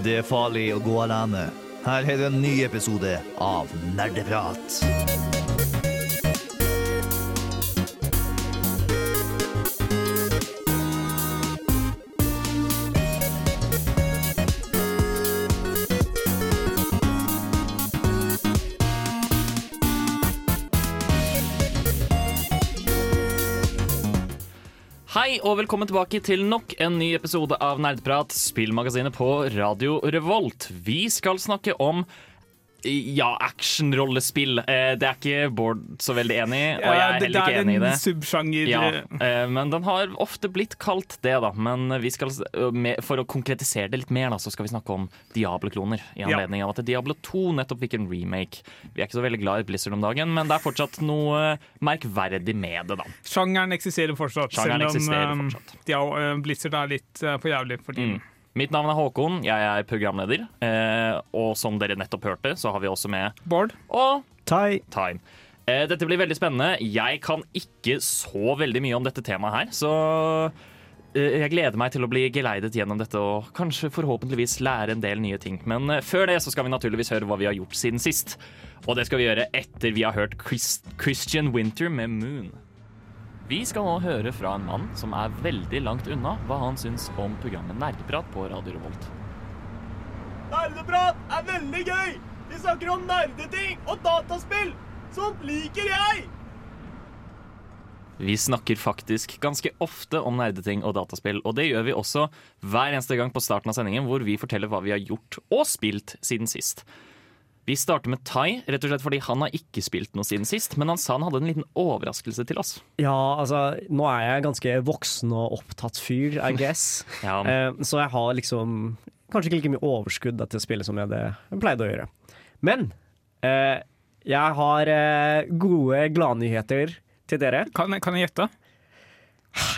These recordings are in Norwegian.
Det er farlig å gå alene. Her er en ny episode av Nerdeprat. Hei og velkommen tilbake til nok en ny episode av Nerdprat, spillmagasinet på Radio Revolt. Vi skal snakke om ja, actionrollespill. Eh, Det er ikke Bård så veldig enig i, og jeg er heller ikke enig i det. det. en subsjanger. Ja, eh, men den har ofte blitt kalt det, da. Men vi skal, eh, for å konkretisere det litt mer, da, så skal vi snakke om Diablo-kloner. I anledning av at Diablo 2 nettopp fikk en remake. Vi er ikke så veldig glad i Blizzard om dagen, men det er fortsatt noe merkverdig med det, da. Sjangeren eksisterer fortsatt, Sjangeren selv om eksisterer fortsatt. ja, Blizzard er litt for jævlig for tiden. Mm. Mitt navn er Håkon, jeg er programleder. Eh, og som dere nettopp hørte, så har vi også med Bård? Og Tai. Time. Eh, dette blir veldig spennende. Jeg kan ikke så veldig mye om dette temaet her, så eh, jeg gleder meg til å bli geleidet gjennom dette og kanskje forhåpentligvis lære en del nye ting. Men eh, før det så skal vi naturligvis høre hva vi har gjort siden sist. Og det skal vi gjøre etter vi har hørt Chris Christian Winter med Moon. Vi skal nå høre fra en mann som er veldig langt unna hva han syns om programmet Nerdeprat på Radio Revolt. Nerdeprat er veldig gøy! Vi snakker om nerdeting og dataspill! Sånt liker jeg! Vi snakker faktisk ganske ofte om nerdeting og dataspill, og det gjør vi også hver eneste gang på starten av sendingen, hvor vi forteller hva vi har gjort og spilt siden sist. Vi starter med Tai, rett og slett fordi han har ikke spilt noe siden sist, men han sa han hadde en liten overraskelse til oss. Ja, altså, nå er jeg ganske voksen og opptatt fyr, I guess. Ja, Eh, så jeg har liksom kanskje ikke like mye overskudd til å spille som jeg det jeg pleide å gjøre. Men eh, jeg har eh, gode gladnyheter til dere. Kan, jeg- kan jeg gjette?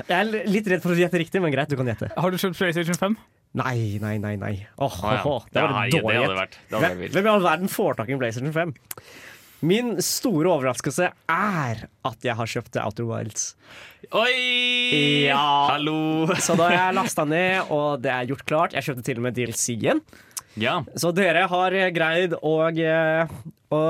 Jeg er litt redd for å gjette riktig, men greit, du kan gjette. Har du kjøpt PlayStation 5? Nei, nei, nei. nei. Åh, ah, ja. det var Ja, dårlig gjett. Hvem, hvem i all verden får tak i en PlayStation 5? Min store overraskelse er at jeg har kjøpt Outer Wilds. Oi! Ja. Hallo! Så da har jeg lasta ned, og det er gjort klart. Jeg kjøpte til og med DLC-en. Ja, Så dere har greid å, eh, å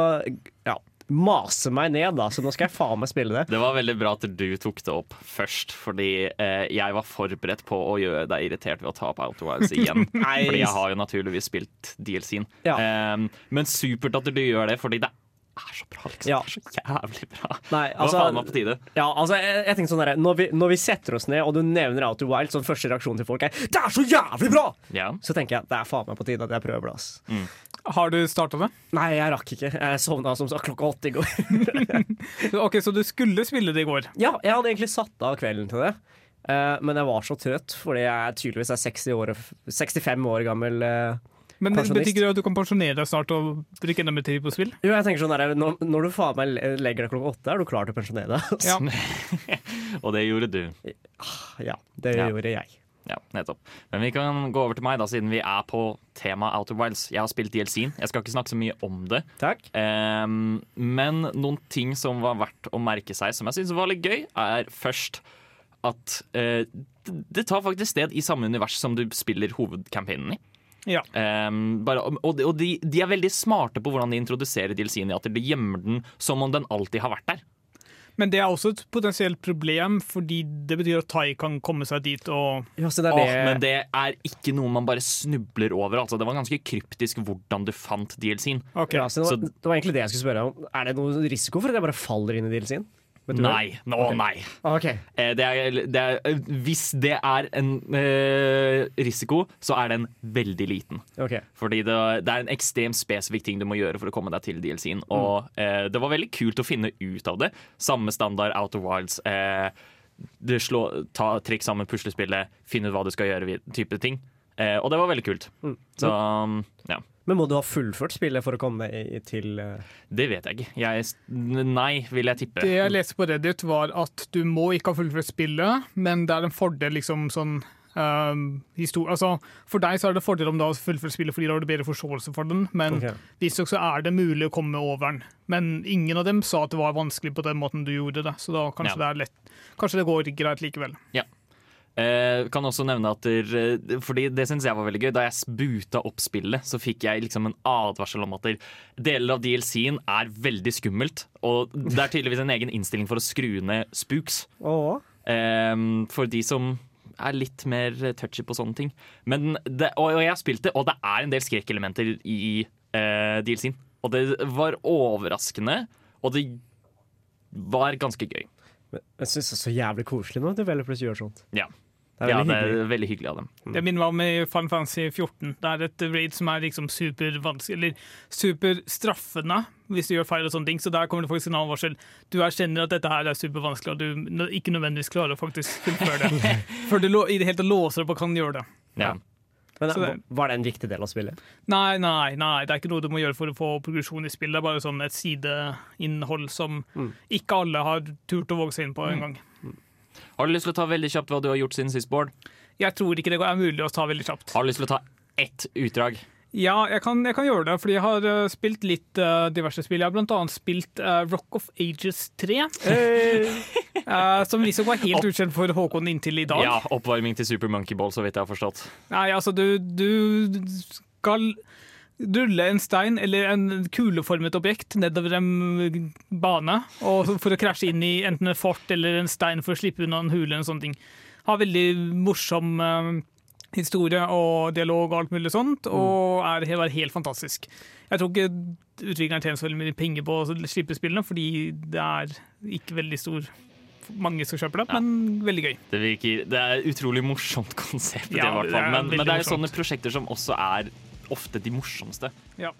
ja, mase meg ned, da. Så nå skal jeg faen meg spille det. det var veldig bra at du tok det opp først, fordi eh, jeg var forberedt på å gjøre deg irritert ved å ta opp Outer Wilds igjen. nice. fordi jeg har jo naturligvis spilt DLC-en. Ja. Eh, men supert at du gjør det, fordi det er så bra, liksom. Ja. Det er så jævlig bra. Nei, altså, faen meg på tide. ja, altså jeg, jeg tenker sånn der, når, vi, når vi setter oss ned, og du nevner Outer Wild, så første reaksjon til folk er 'Det er så jævlig bra!' Ja. Så tenker jeg det er faen meg på tide at jeg prøver det. ass. Har du starta det? Nei, jeg rakk ikke. Jeg sovna som sagt klokka åtte i går. Ok, Så du skulle spille det i går? ja, jeg hadde egentlig satt av kvelden til det. Uh, men jeg var så trøtt fordi jeg tydeligvis er 60 år, 65 år gammel. uh, Men Pensjonist. Betyr ikke det at du kan pensjonere deg snart og drikke enda mer tid på spill? Jo, jeg tenker sånn der, når, når du faen meg legger deg klokka åtte, er du klar til å pensjonere deg. Altså. Ja. Og det gjorde du. ja, det Ja. gjorde jeg. Ja, nettopp. Men vi kan gå over til meg, da, siden vi er på temaet Outer Wilds. Jeg har spilt DLC-en. Jeg skal ikke snakke så mye om det. Takk. Um, men noen ting som var verdt å merke seg, som jeg syns var litt gøy, er først at uh, det- tar faktisk sted i samme univers som du spiller hovedcampaignen i. Ja. Um, bare, og og de, de er veldig smarte på hvordan de introduserer DLC-en i at de gjemmer den som om den alltid har vært der. Men det er også et potensielt problem, fordi det betyr at Tai kan komme seg dit og Ja, så det er Åh, men det er ikke noe man bare snubler over. Altså, det var ganske kryptisk hvordan du fant DLC-en. Okay. ja, det, var, det var egentlig det jeg skulle spørre om. Er det noen risiko for at jeg bare faller inn i DLC-en? Nei. Å nei. Okay. Eh, Det er, det er, hvis det er en eh, risiko, så er den veldig liten. Okay. Fordi det, det er en ekstremt spesifikk ting du må gjøre for å komme deg til DLC-en. Og eh, det var veldig kult å finne ut av det. Samme standard Out of Wilds. Eh, slå, ta, trekk sammen puslespillet, finne ut hva du skal gjøre, type ting. Eh, og det var veldig kult. Så um, ja. Men må du ha fullført spillet for å komme i- til eh, Det vet jeg ikke. Jeg, nei, vil jeg tippe. Det jeg leste på Reddit, var at du må ikke ha fullført spillet, men det er en fordel liksom sånn Uh, altså, For deg så er det fordel om du har fullført spillet fordi da har du bedre forståelse for den, men Ok. visstnok så er det mulig å komme over den. Men ingen av dem sa at det var vanskelig på den måten du gjorde det, så da kanskje, Ja. det, er lett, kanskje det går greit likevel. Eh, kan også nevne at der, eh, Fordi det syns jeg var veldig gøy. Da jeg buta opp spillet, så fikk jeg liksom en advarsel om at der, deler av DLC-en er veldig skummelt. Og det er tydeligvis en egen innstilling for å skru ned spooks. Oh. Eh, for de som er litt mer touchy på sånne ting. Men det, og, og jeg har spilt det, og det er en del skrekkelementer i eh, DLC-en. Og det var overraskende, og det var ganske gøy. Men jeg syns det er så jævlig koselig når developers gjør sånt. Ja, Det er ja det hyggelig. er veldig hyggelig av dem. Det minner meg om i Final Fantasy 14. Det er et raid som er liksom supervanskelig, eller superstraffende hvis du gjør feil og sånne ting. Så der kommer det faktisk en advarsel. Du erkjenner at dette her er supervanskelig, og du ikke nødvendigvis klarer å faktisk fullføre det. Før du lå- i det hele tatt låser opp og kan gjøre det. Ja. Men det- Var det en viktig del av spillet? Nei, nei, nei, det er ikke noe du må gjøre for å få progresjon i spillet. Det er bare sånn et sideinnhold som ikke alle har turt å våge seg inn på engang. Har du lyst til å ta veldig kjapt hva du har gjort siden sist, Bård? Jeg tror ikke det er mulig å ta veldig kjapt. Har du lyst til å ta ett utdrag? Ja, jeg kan, jeg kan gjøre det, fordi jeg har eh, spilt litt uh, diverse spill. Jeg har blant annet spilt uh, Rock of Ages 3, uh, som visstnok var helt ukjent for Håkon inntil i dag. Ja, oppvarming til Super Monkey Ball, så vidt jeg har forstått. Nei, altså, du, du skal rulle en stein eller en kuleformet objekt nedover en bane for å krasje inn i enten et fort eller en stein for å slippe unna en hule. eller sånne ting. Har veldig morsom eh, historie og dialog og alt mulig sånt, og er, var helt fantastisk. Jeg tror ikke utvikleren tjener så veldig mye penger på å slippe spillene, fordi det er ikke veldig stor mange som kjøper det, men veldig gøy. Det, virker, det er et utrolig morsomt konsept, Ja, det, i hvert det fall. er Men, veldig men det er jo sånne prosjekter som også er ofte de morsomste. Ja.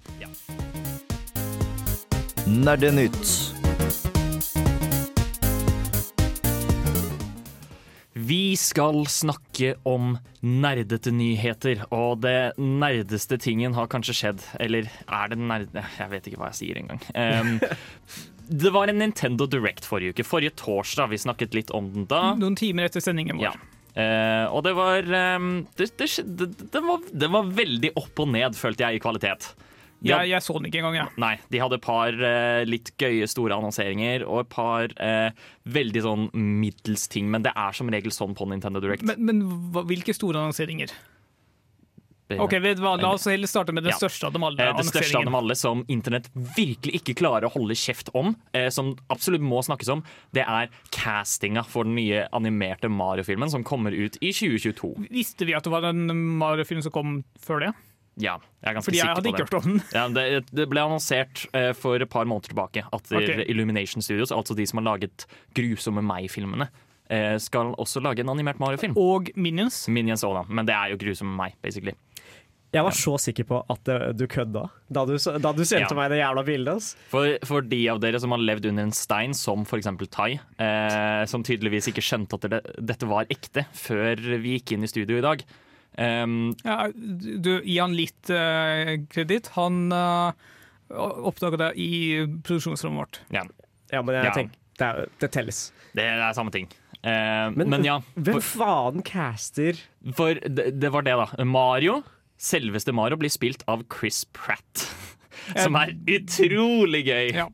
Nerdenytt. Vi skal snakke om nerdete nyheter, og det nerdeste tingen har kanskje skjedd. Eller er det nerde... Jeg vet ikke hva jeg sier engang. Um, det var en Nintendo Direct forrige uke. Forrige torsdag. Vi snakket litt om den da. Noen timer etter sendingen vår. Ja. Eh, og det var, um, det, det, det, det, var det var veldig opp og ned, følte jeg, i kvalitet. De Jeg, jeg så den ikke engang, jeg. Nei, de hadde et par uh, litt gøye store annonseringer og et par uh, veldig sånn middels ting, men det er som regel sånn på Nintendo Direct. Men, men hva, hvilke store annonseringer? Ok, hva, La oss heller starte med det Ja. største av dem alle. eh, det største av dem alle som internett virkelig ikke klarer å holde kjeft om, eh, som absolutt må snakkes om, det er castinga for den nye animerte Mario-filmen som kommer ut i 2022. Visste vi at det var en Mario-film som kom før det? Ja, jeg er ganske Fordi jeg hadde ikke hørt om den. Ja, det, det ble annonsert eh, for et par måneder tilbake at okay. Illumination Studios, altså de som har laget Grusomme meg-filmene, eh, skal også lage en animert Mario-film. Og Minions. Minions også, da, men det er jo Grusomme meg, basically. Jeg var så sikker på at eh, du kødda da du, da du sendte Ja. meg det jævla bildet. For, for de av dere som har levd under en stein, som f.eks. Tai, eh, som tydeligvis ikke skjønte at det, dette var ekte før vi gikk inn i studio i dag. Um, Ja, du, gi han litt uh, kreditt. Han uh, oppdaga det i produksjonsrommet vårt. ja, Ja, men jeg Ja. tenker, det, er- det telles. det er samme ting. Eh, Men- men, ja, Hvem for, faen caster for det, det var det, da. Mario, selveste Mario, blir spilt av Chris Pratt. Som er utrolig gøy. Ja.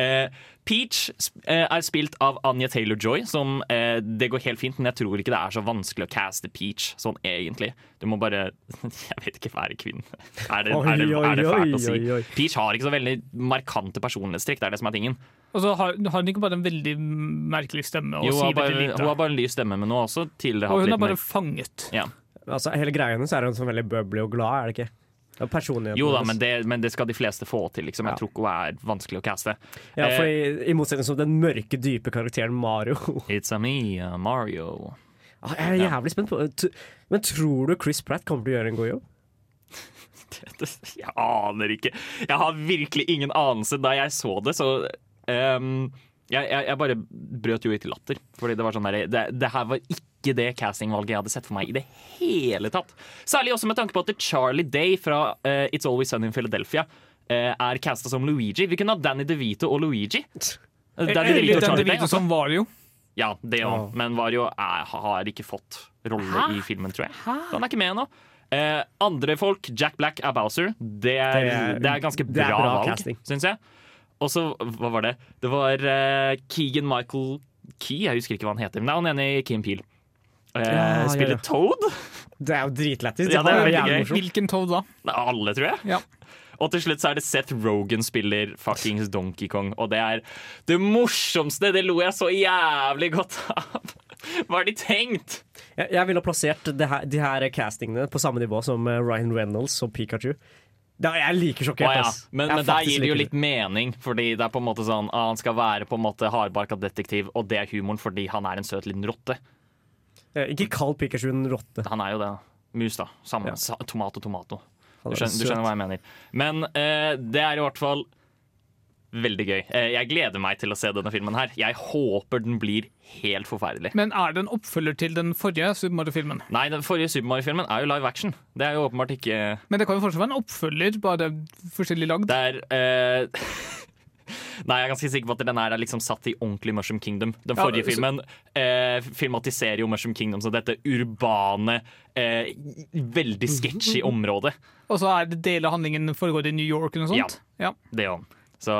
Eh, Peach eh, er spilt av Anja Taylor-Joy, som eh, det går helt fint, men jeg tror ikke det er så vanskelig å caste Peach sånn egentlig. Du må bare Jeg vet ikke være kvinne. Er det, er det, er det fælt å si? Peach har ikke så veldig markante personlighetstrekk, det er det som er tingen. Og så har, har hun ikke bare en veldig merkelig stemme Jo, hun har bare, hun har bare en lys stemme, men hun har også tidligere Og hun litt er bare mer fanget. ja. Altså, Hele greia hennes er hun sånn veldig bubbly og glad, er det ikke? Jo da, men det, men det skal de fleste få til. Liksom. Jeg Ja. tror ikke hun er vanskelig å caste. Ja, for i, I motsetning til den mørke, dype karakteren Mario. It's a me, uh, Mario. Ah, Jeg er jævlig spent på Men tror du Chris Pratt kommer til å gjøre en god jobb? Jeg aner ikke. Jeg har virkelig ingen anelse. Da jeg så det, så um, jeg, jeg, jeg bare brøt jo i til latter. Fordi det var sånn der, det, det her var ikke det castingvalget jeg hadde sett for meg i det hele tatt. Særlig også med tanke på at Charlie Day fra uh, It's Always Sunny in Philadelphia uh, er casta som Luigi. Vi kunne ha Danny DeVito og Luigi. Eh, Danny DeVito og Charlie Day. altså. som Vario. Ja, det òg. Ja. Men Vario er, har ikke fått rolle i filmen, tror jeg. Så han er ikke med ennå. Eh, andre folk, Jack Black er Bowser. Det er, Det det er- ganske er bra, bra valg, casting. syns jeg. Og så, hva var det? Det var eh, Keegan Michael Key, jeg husker ikke hva han heter. Men det er han ene i Kim Peel. Eh, Ja, ja, ja. Toad. Det er jo dritlættis. Ja. Hvilken Toad da? Alle, tror jeg. Ja. Og til slutt så er det Seth Rogan spiller fuckings Donkey Kong. Og det er det morsomste! Det lo jeg så jævlig godt av. Hva har de tenkt? Jeg, jeg ville ha plassert det her, de her castingene på samme nivå som eh, Ryan Reynolds og Pikachu. Da, jeg er like sjokkert. sjokkert. ja. Men, men der gir det jo litt mening, fordi det er på en måte sånn ah, Han skal være på en måte hardbarka detektiv, og det er humoren fordi han er en søt liten rotte. Eh, Ikke kall Pikachu en rotte. Han er jo det. Mus, da. Samme. Ja. Sa, tomato, tomato. Du er skjønner, du skjønner hva jeg mener. Men eh, det er i hvert fall veldig gøy. Eh, jeg gleder meg til å se denne filmen her. Jeg håper den blir helt forferdelig. Men er det en oppfølger til den forrige Super Mario-filmen? Nei, den forrige Super Mario-filmen er jo live action. Det er jo åpenbart ikke Men det kan jo fortsatt være en oppfølger, bare forskjellig lagd. Det er eh, Nei, jeg er ganske sikker på at den her er liksom satt i ordentlig Mushroom Kingdom. Den Ja, forrige så- filmen eh, filmatiserer jo Mushroom Kingdom som dette urbane, eh, veldig sketchy området. Og så er det deler av handlingen foregår i New York eller noe sånt. Ja. Det òg. Så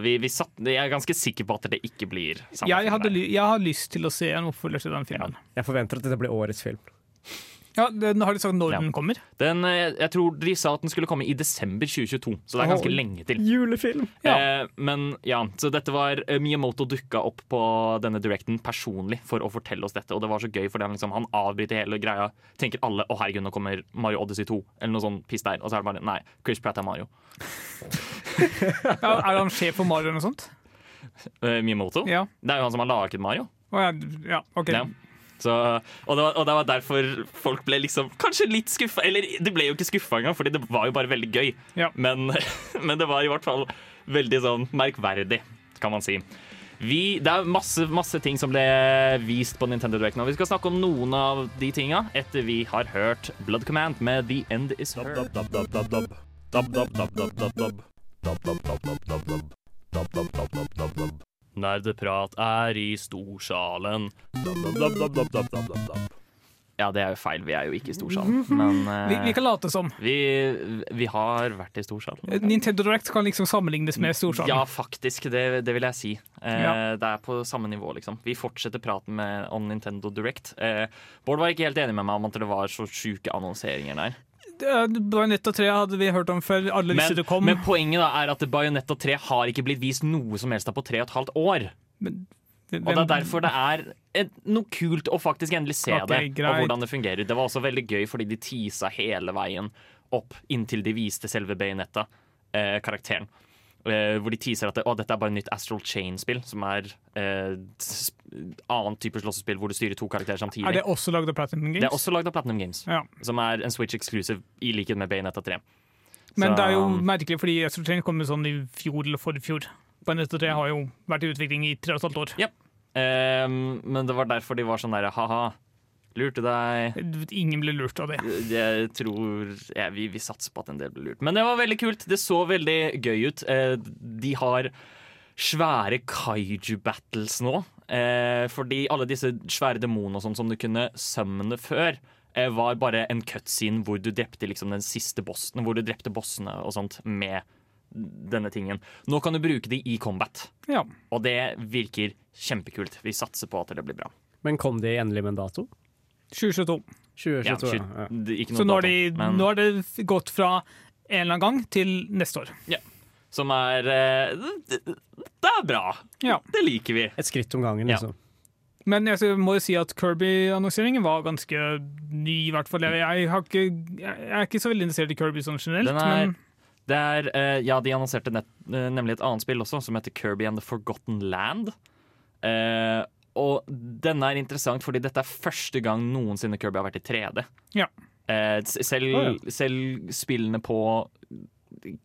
vi, vi satt, jeg er ganske sikker på at det ikke blir samme Jeg, film hadde, jeg har lyst til å se en oppfølger til den filmen. Jeg forventer at dette blir årets film. Ja, den Har de sagt når den kommer? Den, eh, jeg tror de sa at den skulle komme i desember 2022, så det er ganske lenge til. Julefilm! Ja. Eh, men ja, så dette var eh, Miyamoto dukka opp på denne directen personlig for å fortelle oss dette, og det var så gøy fordi han liksom Han avbryter hele greia. Tenker alle 'Å, herregud, nå kommer Mario Odyssey 2', eller noe sånn piss der. Og så er det bare Nei, Chris Pratt er Mario. Ja, er han sjef for Mario eller noe sånt? Eh, Miyamoto? Ja. Det er jo han som har laget Mario. Oh, ja, ja, ok. Så, og, det var, og det var derfor folk ble liksom kanskje litt skuffa. Eller det ble jo ikke skuffa engang, Fordi det var jo bare veldig gøy. Ja. Men, men det var i hvert fall veldig sånn merkverdig, kan man si. Vi, det er masse, masse ting som ble vist på Nintendo Direct nå. Vi skal snakke om noen av de tinga etter vi har hørt Blood Command med The End Is Her. Nerdeprat er i storsalen. Ja, det er jo feil. Vi er jo ikke i storsalen. Men eh, Vi, vi kan late som. vi, vi har vært i storsalen. Nintendo Direct kan liksom sammenlignes med Storsalen. Ja, faktisk. Det, det vil jeg si. Eh, Ja. Det er på samme nivå, liksom. Vi fortsetter praten med, om Nintendo Direct. Eh, Bård var ikke helt enig med meg om at det var så sjuke annonseringer der. Bajonetta 3 hadde vi hørt om før. Alle Men, visste det kom. men poenget da er at Bajonetta 3 har ikke blitt vist noe som helst da på tre og et halvt år. Og det er derfor det er et, noe kult å faktisk endelig se okay, det, greit. og hvordan det fungerer. Det var også veldig gøy fordi de teasa hele veien opp inntil de viste selve Bayonetta-karakteren. Eh, hvor de teaser at det, å, dette er bare nytt Astral Chain-spill, som er et s- annen type slåssespill hvor du styrer to karakterer samtidig. Er det også lagd av Platinum Games? Det er også lagd av Platinum Games, Ja. som er en Switch exclusive i likhet med Bayonetta 3. Men Så- det er jo merkelig, fordi Astral Chain kom sånn i fjor eller forfjor. Bayonetta 3 har jo vært i utvikling i tre og et halvt år. Eh, men det var derfor de var sånn der ha-ha, lurte deg. Ingen ble lurt av det. Jeg tror ja, vi, vi satser på at en del ble lurt. Men det var veldig kult. Det så veldig gøy ut. Eh, De har svære kaiju-battles nå. Eh, fordi alle disse svære demonene sånn som du kunne summone før, eh, var bare en cutscene hvor du drepte liksom den siste bossen, hvor du drepte bossene og sånt med denne tingen. Nå kan du bruke de i combat, Ja. og det virker kjempekult. Vi satser på at det blir bra. Men kom de endelig med en dato? 2022. 2022, Ja, ja. skyld- ja. det- ikke noe Så nå har, de, men- nå har det gått fra en eller annen gang til neste år. Som er eh, Det det er bra. Ja. Det liker vi. Et skritt om gangen, Ja. liksom. Men jeg må jo si at Kirby-annonseringen var ganske ny, i hvert fall. Jeg, ikke, jeg er ikke så veldig interessert i Kirby sånn generelt, Den er- men Det er, eh, ja, De annonserte nett, eh, nemlig et annet spill også, som heter Kirby and the Forgotten Land. Eh, og denne er interessant fordi dette er første gang noensinne Kirby har vært i 3D. Ja. Eh, selv, selv, ja. selv spillene på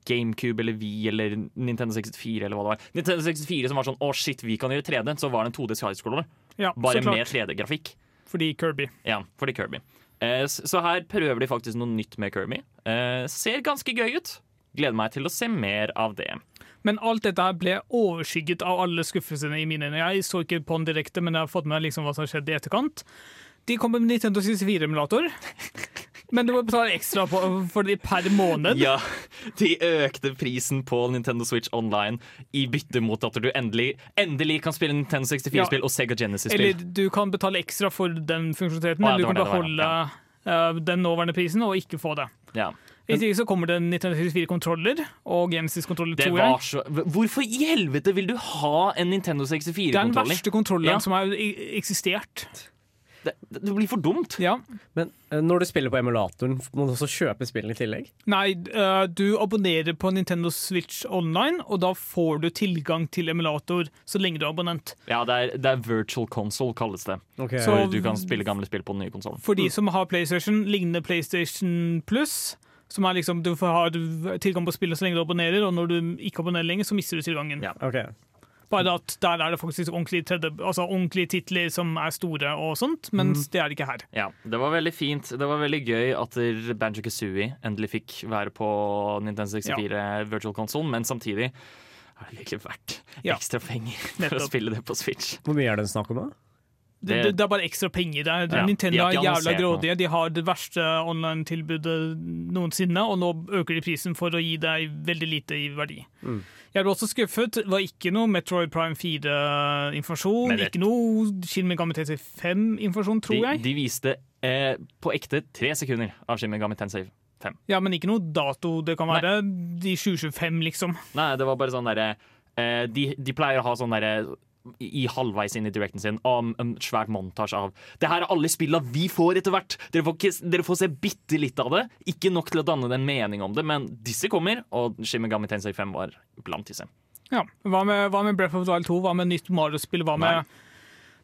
GameCube eller Wii eller Nintendo 64 eller hva det var. Nintendo 64 som var sånn 'Å, shit, vi kan gjøre 3D', så var det en 2D skyscroller. ja, Bare med 3D-grafikk. Fordi Kirby. Ja, fordi Kirby. Eh, så her prøver de faktisk noe nytt med Kirby. Eh, ser ganske gøy ut. Gleder meg til å se mer av det. Men alt dette her ble overskygget av alle skuffelsene i mine øyne. Jeg så ikke på den direkte, men jeg har fått med liksom hva som har skjedd i etterkant. De kommer med Nintendo 64-emulator, men du må betale ekstra på, for de per måned. Ja, De økte prisen på Nintendo Switch Online i bytte mot at du endelig, endelig kan spille Nintendo 64-spill Ja. og Sega Genesis-spill. Eller du kan betale ekstra for den funksjonaliteten, Ah, ja, eller du kan beholde eh, den nåværende prisen og ikke få det. Ja. I ikke så kommer det en 1964-kontroller og Genesis-kontroller, Det tror var jeg. så Hvorfor i helvete vil du ha en Nintendo Det er den 64-kontroller? verste kontrolleren Ja. som har eksistert. Det, det blir for dumt. Ja. Men eh, når du spiller på emulatoren, må du også kjøpe spillene i tillegg? Nei, eh, du abonnerer på Nintendo Switch Online, og da får du tilgang til emulator så lenge du er abonnent. Ja, det er, det er virtual console, kalles det. Okay. Så- du kan spille gamle spill på den nye konsollen. For de som har PlayStation, lignende PlayStation Plus, som er liksom, du har tilgang på spillet så lenge du abonnerer, og når du ikke abonnerer lenger, så mister du tilgangen. Ja. okay. Bare at der er det faktisk ordentlige, tredje, altså ordentlige titler som er store og sånt, mens det er det ikke her. Ja, Det var veldig fint. Det var veldig gøy at Banjo Kazooie endelig fikk være på Nintendo 64 Virtual Console, men samtidig er det virkelig verdt Ja. ekstra penger for Nettopp. å spille det på Switch. Hvor mye er det snakk om, da? Det, Det- det, er bare ekstra penger. Det er, Ja, Nintendo de er jævla grådige. De har det verste online-tilbudet noensinne, og nå øker de prisen for å gi deg veldig lite i verdi. Mm. Jeg ble også skuffet. Det var ikke noe Metroid Prime 4-informasjon. Ikke noe Shin Megami Tensei 5-informasjon, tror De, jeg. de viste eh, på ekte tre sekunder av Shin Megami Tensei 5. Ja, Men ikke noe dato. Det kan Nei. være de 2025, liksom. Nei, det var bare sånn derre eh, de, de pleier å ha sånn derre i halvveis inn i directen sin om en svært montasje av Det her er alle spilla vi får etter hvert! Dere får, ikke, dere får se bitte litt av det. Ikke nok til å danne en mening om det, men disse kommer, og Shin Megami Tensei 5 var blant disse. Ja. Hva med, hva med Breath of the Wild 2? Hva med nytt Mario-spill? Hva med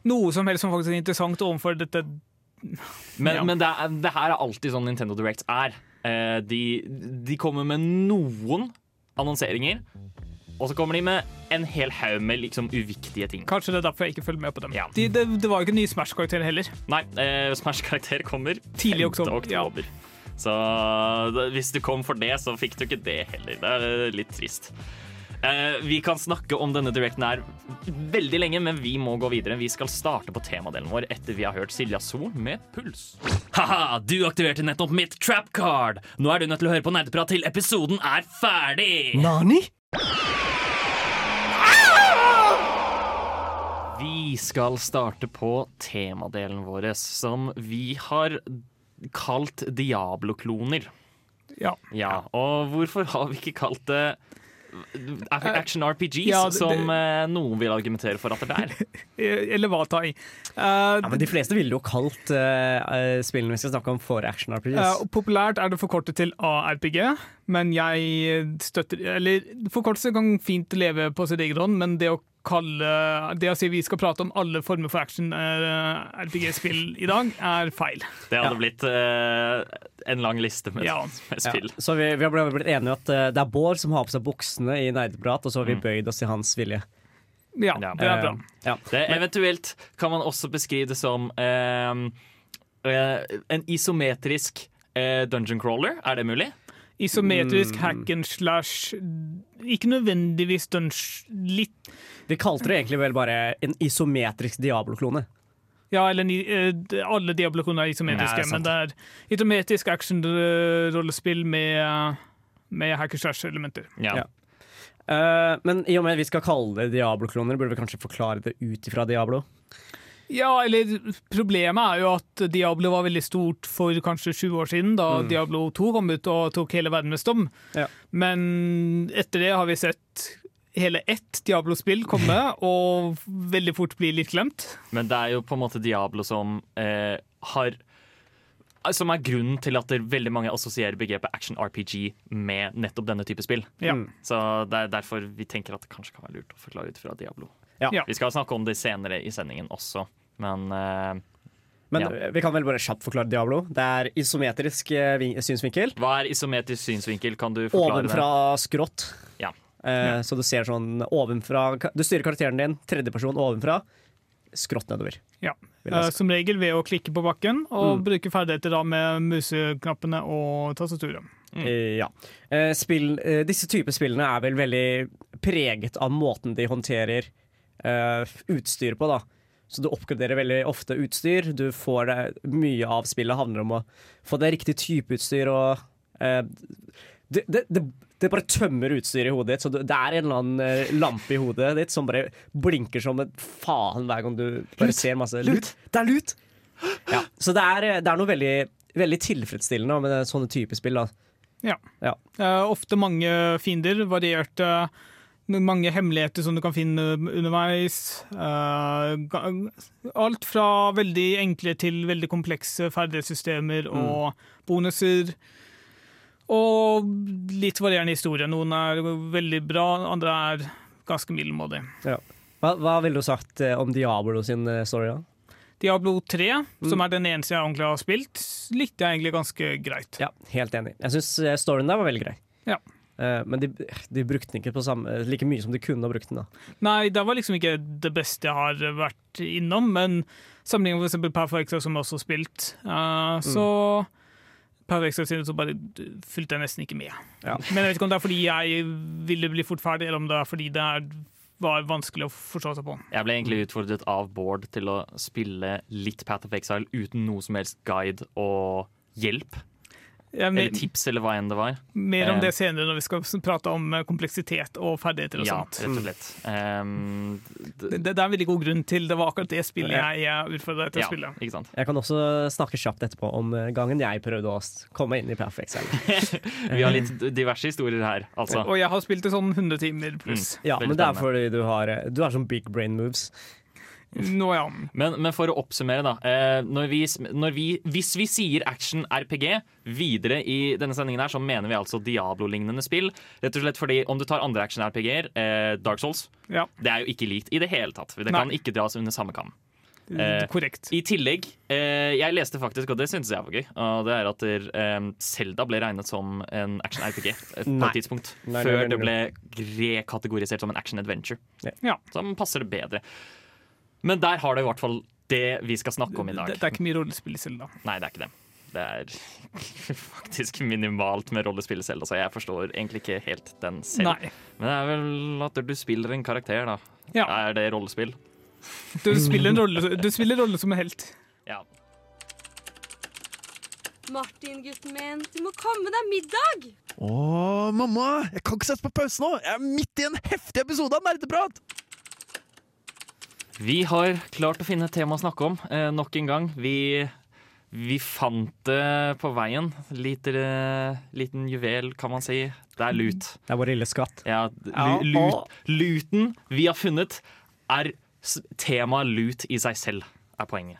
noe som helst som faktisk er interessant overfor dette? Men, Ja. men det, er, det her er alltid sånn Nintendo Directs er. Eh, de, de kommer med noen annonseringer, og så kommer de med en hel haug med liksom uviktige ting. Kanskje det er derfor jeg ikke følger med på dem. Ja. De, det, det var jo ikke ny Smash-karakter heller. Nei, eh, Smash-karakter kommer Tidlig 5. oktober, ja. Så da, hvis du kom for det, så fikk du ikke det heller. Det er eh, litt trist. Eh, vi kan snakke om denne directen her veldig lenge, men vi må gå videre. Vi skal starte på temadelen vår etter vi har hørt Silja Sol med Puls. Ha-ha, du aktiverte nettopp mitt trap card! Nå er du nødt til å høre på nerdeprat til episoden er ferdig! Nani? Vi skal starte på temadelen vår, som vi har kalt Diablo-kloner. Ja. Ja, og hvorfor har vi ikke kalt det Action RPGs, ja, det- som eh, noen vil argumentere for at det er? Eh, Eller hva, Tai? Uh, Ja, men De fleste ville jo kalt uh, spillene vi skal snakke om, for action eh, RPGs. Uh, populært er det forkortet til ARPG, men jeg støtter Eller forkortelse kan fint leve på sitt eget hånd, men det å kalle Det å si vi skal prate om alle former for action-RPG-spill i dag, er feil. Det hadde Ja. blitt uh, en lang liste med, Ja. med Ja, spill. så vi, vi har blitt enige om at eh, det er Bård som har på seg buksene i nerdeprat, og så har vi bøyd oss i hans vilje. Ja, Ja. det er bra. Eh, ja. Det, eventuelt kan man også beskrive det som uh, uh, en isometrisk eh, dungeon crawler. Er det mulig? Isometrisk Mm. hack and slash Ikke nødvendigvis dunge... Litt Vi kalte det egentlig vel bare en isometrisk Diablo-klone. Ja, eller ni- eh, alle Diablo-kloner er Ja, isometriske, det er men det er isometrisk action-rollespill med, med hack and slash-elementer. Ja. Eh, men i og med at vi skal kalle det Diablo-kloner, burde vi kanskje forklare det ut ifra Diablo? Ja, eller problemet er jo at Diablo var veldig stort for kanskje sju år siden, da Diablo 2 kom ut og tok hele verden med storm. Ja. Men etter det har vi sett hele ett Diablo-spill komme, og veldig fort bli litt glemt. Men det er jo på en måte Diablo som eh, har som er grunnen til at det veldig mange assosierer begrepet action RPG med nettopp denne type spill. Ja. Mm. Så det er derfor vi tenker at det kanskje kan være lurt å forklare ut fra Diablo. Ja. Ja. Vi skal snakke om det senere i sendingen også, men eh, Men Ja. eh, vi kan vel bare kjapt forklare Diablo. Det er isometrisk eh, synsvinkel. hva er isometrisk synsvinkel? Kan du forklare Ovenfra skrått. Ja. Eh, Så du ser sånn ovenfra Du styrer karakteren din, tredjeperson ovenfra, skrått nedover. Ja. Eh. Som regel ved å klikke på bakken og Mm. bruke ferdigheter da med museknappene og tastaturet. Mm. Eh, ja. Eh, Spill, disse typer spillene er vel veldig preget av måten de håndterer utstyr på, da. Så du oppgraderer veldig ofte utstyr. Du får det, mye av spillet handler om å få det riktig type utstyr og det, det, det, det bare tømmer utstyret i hodet ditt. Så det er en eller annen eh, lampe i hodet ditt som bare blinker som et faen hver gang du bare ser masse lut. Det er lut! Ja, så det er, det er noe veldig, veldig tilfredsstillende med sånne typer spill. da. Ja. Ja. Uh, ofte mange fiender, varierte mange hemmeligheter som du kan finne underveis. Uh, alt fra veldig enkle til veldig komplekse ferdighetssystemer og bonuser. Og litt varierende historie. Noen er veldig bra, andre er ganske middelmådige. Ja. Hva, hva ville du sagt eh, om Diablo sin eh, story? da? Diablo 3, som er den eneste jeg ordentlig har spilt, likte jeg egentlig ganske greit. Ja, helt enig. Jeg syns storyen der var veldig grei. Ja. Eh, men de, de brukte den ikke på samme, like mye som de kunne ha brukt den. da. Nei, det var liksom ikke det beste jeg har vært innom, men sammenlignet med f.eks. Perfect som jeg også har spilt, eh, så Extra sine så bare fulgte jeg nesten ikke med. Ja. Men jeg vet ikke om det er fordi jeg ville bli fort ferdig, eller om det er fordi det er, var vanskelig å forstå seg på. Jeg ble egentlig utfordret av Bård til å spille litt Path of Exile uten noe som helst guide og hjelp. Jeg, Eller tips, eller hva enn det var. mer om Eh. det senere, når vi skal prate om eh, kompleksitet og ferdigheter og Ja, sånt. rett og slett. Um, Det, det er en veldig god grunn til det var akkurat det spillet Ja. jeg utfordra deg til ja, å spille. ikke sant. Jeg kan også snakke kjapt etterpå om eh, gangen jeg prøvde å komme inn i Perfect Cell. Vi har litt diverse historier her, altså. Og jeg har spilt i sånn 100 timer pluss. Ja, men det er fordi du har, eh, du har sånn big brain moves. Nå, ja. Men, men for å oppsummere, da. Eh, når vi, når vi, hvis vi sier action-RPG videre i denne sendingen, her, så mener vi altså Diablo-lignende spill. Rett og slett fordi om du tar andre action-RPG-er, eh, Dark Souls, ja. det er jo ikke likt i det hele tatt. Det Nei. kan ikke dras under samme kam. Eh, Korrekt. I tillegg, eh, jeg leste faktisk, og det syntes jeg var gøy, og det er at der, eh, Zelda ble regnet som en action-RPG på et tidspunkt. Nei, nei, før nei, nei, det ble rekategorisert som en action-adventure. Ja. Som passer det bedre. Men der har du i hvert fall det vi skal snakke om i dag. Det, det er ikke mye rollespill i Selda. Nei, det er ikke det. Det er faktisk minimalt med rollespill selv, så jeg forstår egentlig ikke helt den selv. Nei. Men det er vel at du spiller en karakter, da. Ja. Er det rollespill? Du spiller en rolle, du spiller rolle som en helt. Ja. Martin, gutten min, du må komme deg middag! Å, mamma! Jeg kan ikke sette på pause nå! Jeg er midt i en heftig episode av Nerdeprat! Vi har klart å finne et tema å snakke om eh, nok en gang. Vi, vi fant det på veien. Liter, liten juvel, kan man si. Det er lut. Det er vår lille skatt. Ja, Ja, lu, lut, luten vi har funnet, er temaet lut i seg selv, er poenget.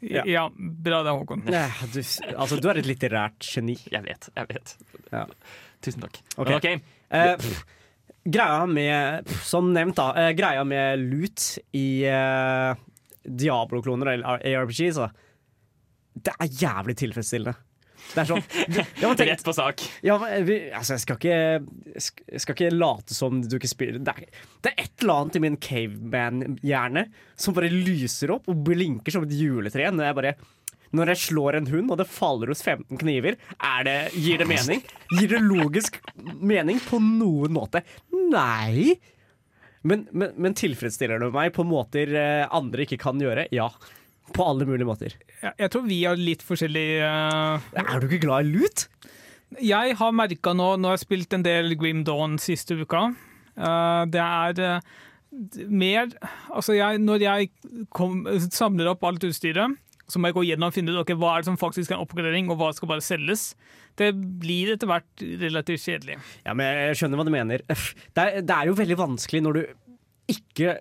Ja, Ja. bra det, Håkon. Nei, Du, altså, du er et litterært geni. Jeg vet, jeg vet. Ja. Tusen takk. Ok. Men ok, Eh, pff, greia med Som nevnt, da. eh, greia med loot i uh, Diablo-kloner eller ARPGs, da. Det er jævlig tilfredsstillende. Det er sånn ja, tenk, Rett på sak. ja, men vi, altså, jeg skal ikke Jeg skal ikke late som du ikke spiller det er, det er et eller annet i min caveman-hjerne som bare lyser opp og blinker som et juletre når jeg bare når jeg slår en hund og det faller hos 15 kniver, er det, gir det mening? Gir det logisk mening på noen måte? Nei. Men, men, men tilfredsstiller det meg på måter eh, andre ikke kan gjøre? Ja. På alle mulige måter. Jeg, jeg tror vi har litt forskjellig uh... Er du ikke glad i lut? Jeg har merka nå, nå har jeg spilt en del Grim Dawn siste uka. uh, det er uh, mer Altså, jeg, når jeg kom, samler opp alt utstyret, så må jeg gå gjennom og finne ut okay, hva er det som faktisk er en oppgradering, og hva skal bare selges. Det blir etter hvert relativt kjedelig. Ja, men Jeg skjønner hva du mener. Det er, det er jo veldig vanskelig når du ikke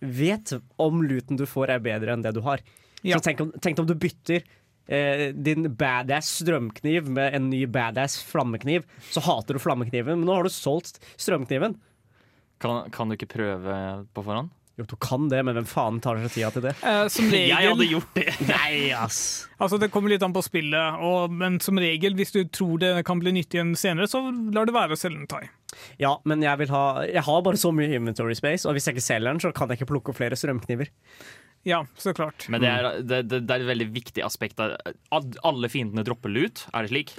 vet om luten du får er bedre enn det du har. Ja. Så tenk om, tenk om du bytter eh, din badass strømkniv med en ny badass flammekniv. Så hater du flammekniven, men nå har du solgt strømkniven. Kan, kan du ikke prøve på forhånd? Jo, du kan det, men hvem faen tar seg tida til det? Eh, som Jeg hadde gjort det! Nei, ass! Altså, Det kommer litt an på spillet, og, men som regel, hvis du tror det kan bli nyttig igjen senere, så lar det være å selge en thai. Ja, men jeg, vil ha, jeg har bare så mye inventory space, og hvis jeg ikke selger den, så kan jeg ikke plukke opp flere strømkniver. Ja, så klart. Men det er, det, det, det er et veldig viktig aspekt. Alle fiendene dropper lut, er det slik?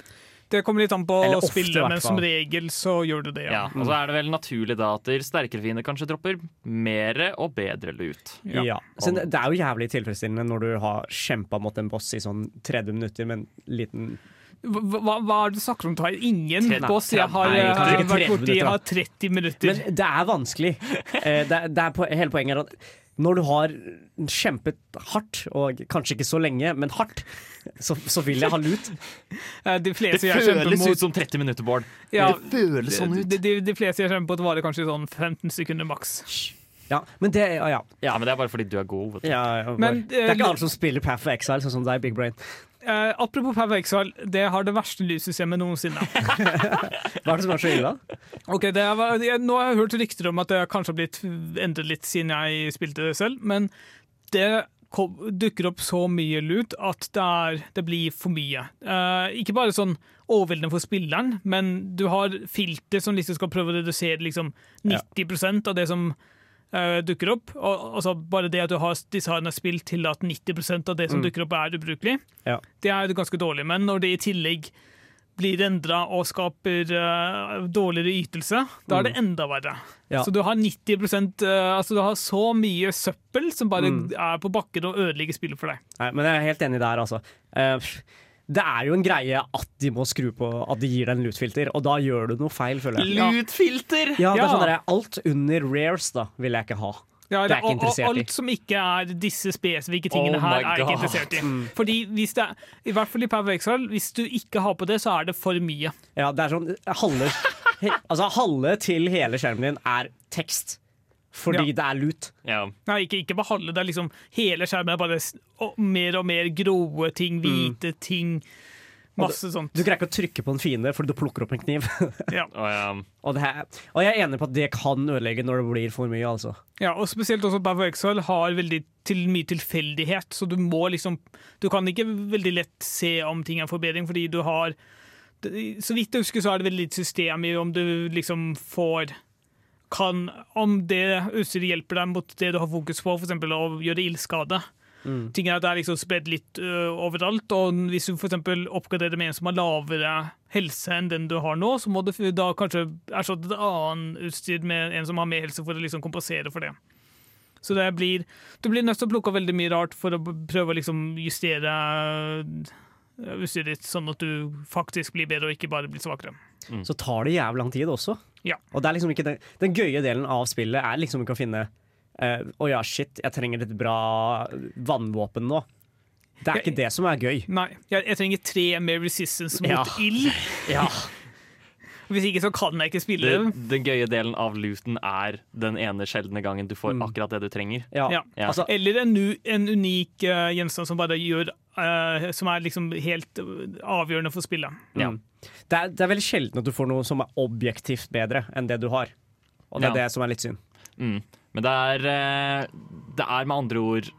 Det kommer litt an på Eller ofte, spillet, men som regel så gjør det det, Ja. ja. Og så er det vel naturlig da at sterkere fiender kanskje dropper mer og bedre lut. Ja. Ja. Så det, det er jo jævlig tilfredsstillende når du har kjempa mot en boss i sånn 30 minutter med en liten Hva, hva, er det du snakker om, Tai? Ingen boss jeg har, Nei, eh, vært borti, minutter, har 30 minutter. Men det er vanskelig. Eh, Det, er- det er på, hele poenget er at når du har kjempet hardt, og kanskje ikke så lenge, men hardt, så, så vil jeg ha lut. Eh, de Det jeg føles mot ut som 30 minutter, Bård. ja, Det føles sånn ut. de, de, de fleste jeg kjemper mot, varer kanskje sånn 15 sekunder maks. Ja, men det ja, ja. Ja, men det er bare fordi du er god. Vet du. ja, ja, Men, det er eh, ikke alle som spiller Path of Exile, sånn som deg, Big Brain. Uh, apropos of Exile, det har det verste lyssystemet noensinne. Hva er det som er så ille, da? Ok, det er, jeg, Nå har jeg hørt rykter om at det kanskje har blitt endret litt siden jeg spilte det selv, men det dukker opp så mye lut at det, er, det blir for mye. Eh, ikke bare sånn overveldende for spilleren, men du har filter som liksom skal prøve å redusere liksom 90% av det som eh, dukker opp. Og, altså Bare det at du har designa spill til at 90% av det som dukker opp, er ubrukelig, Ja. det er ganske dårlig. Men når det i tillegg blir endra og skaper uh, dårligere ytelse, da er det enda verre. Ja. Så du har 90% eh, Altså du har så mye søppel som bare er på bakken og ødelegger spillet for deg. Nei, men jeg er helt enig der, altså. Uh, det er jo en greie at de må skru på at de gir deg en lutefilter, og da gjør du noe feil, føler jeg. Lutefilter! Ja, det er Ja. sånn der, Alt under rares da vil jeg ikke ha. Ja, Det er ikke interessert i. alt som ikke er disse spesifikke tingene Oh her, er jeg ikke interessert i. Fordi hvis det er, I hvert fall i Power Exile, hvis du ikke har på det, så er det for mye. Ja, det er sånn halve, altså, halve til hele skjermen din er tekst. Fordi Ja. det er lut. Ja. Nei, ikke, ikke bare halve, det er liksom hele skjermen er bare og mer og mer grå ting, hvite ting, masse sånt. Du greier ikke å trykke på en fiende fordi du plukker opp en kniv. Ja. Og, ja. og, det her, og jeg er enig på at det kan ødelegge når det blir for mye, altså. Ja, og spesielt også Bavo Exile har veldig til, mye tilfeldighet, så du må liksom Du kan ikke veldig lett se om ting er forbedring, fordi du har Så vidt jeg husker, så er det veldig litt system i om du liksom får kan, Om det utstyret hjelper deg mot det du har fokus på, f.eks. å gjøre ildskade. Ting er at det er liksom spredd litt uh, overalt, og hvis du f.eks. oppgraderer med en som har lavere helse enn den du har nå, så må du da kanskje erstatte et annet utstyr med en som har mer helse, for å liksom kompensere for det. Så det blir, du blir nødt til å plukke opp veldig mye rart for å prøve å liksom justere utstyret ditt, sånn at du faktisk blir bedre og ikke bare blir svakere. Så tar det jævlig lang tid også. Ja. Og det er liksom ikke den, den gøye delen av spillet er liksom ikke å finne eh, Å ja, shit, jeg trenger et bra vannvåpen nå. Det er Jeg- ikke det som er gøy. Nei, jeg, jeg trenger tre med resistance mot Ja. ild. Ja. Hvis ikke så kan jeg ikke spille. Det, den gøye delen av looten er den ene sjeldne gangen du får akkurat det du trenger. Ja. Ja. Altså, Eller en, en unik uh, gjenstand som bare gjør uh, Som er liksom helt eh, avgjørende for spillet. Ja. det, er, det er veldig sjelden at du får noe som er objektivt bedre enn det du har. Og det er det som er litt synd. Mm. Men det er, eh, det er med andre ord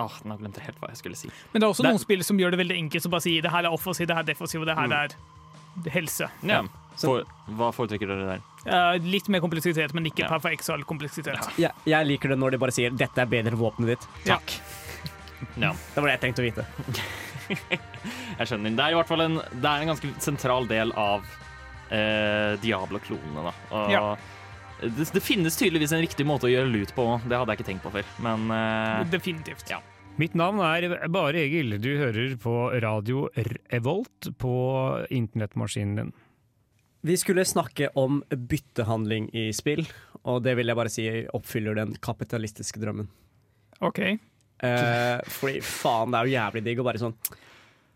Åh, Nå glemte jeg helt hva jeg skulle si. Men det er også Det- noen spill som gjør det veldig enkelt, som bare sier det her er offensiv, det her er defensiv, og det her er helse. Ja. For, hva foretrekker dere der? Uh, litt mer kompleksitet, men ikke Ja. per for exal kompleksitet. Jeg, jeg liker det når de bare sier 'dette er bedre enn våpenet ditt'. Takk. Ja. Det var det jeg tenkte å vite. Jeg skjønner. Det er i hvert fall en, det er en ganske sentral del av eh, Diablo-klonene. da. Og Ja. Det, det finnes tydeligvis en riktig måte å gjøre lut på. Det hadde jeg ikke tenkt på før. Men uh, Definitivt. Ja. Mitt navn er Bare Egil. Du hører på radio Revolt på internettmaskinen din. Vi skulle snakke om byttehandling i spill, og det vil jeg bare si oppfyller den kapitalistiske drømmen. OK. Eh, fordi faen, det er jo jævlig digg å bare sånn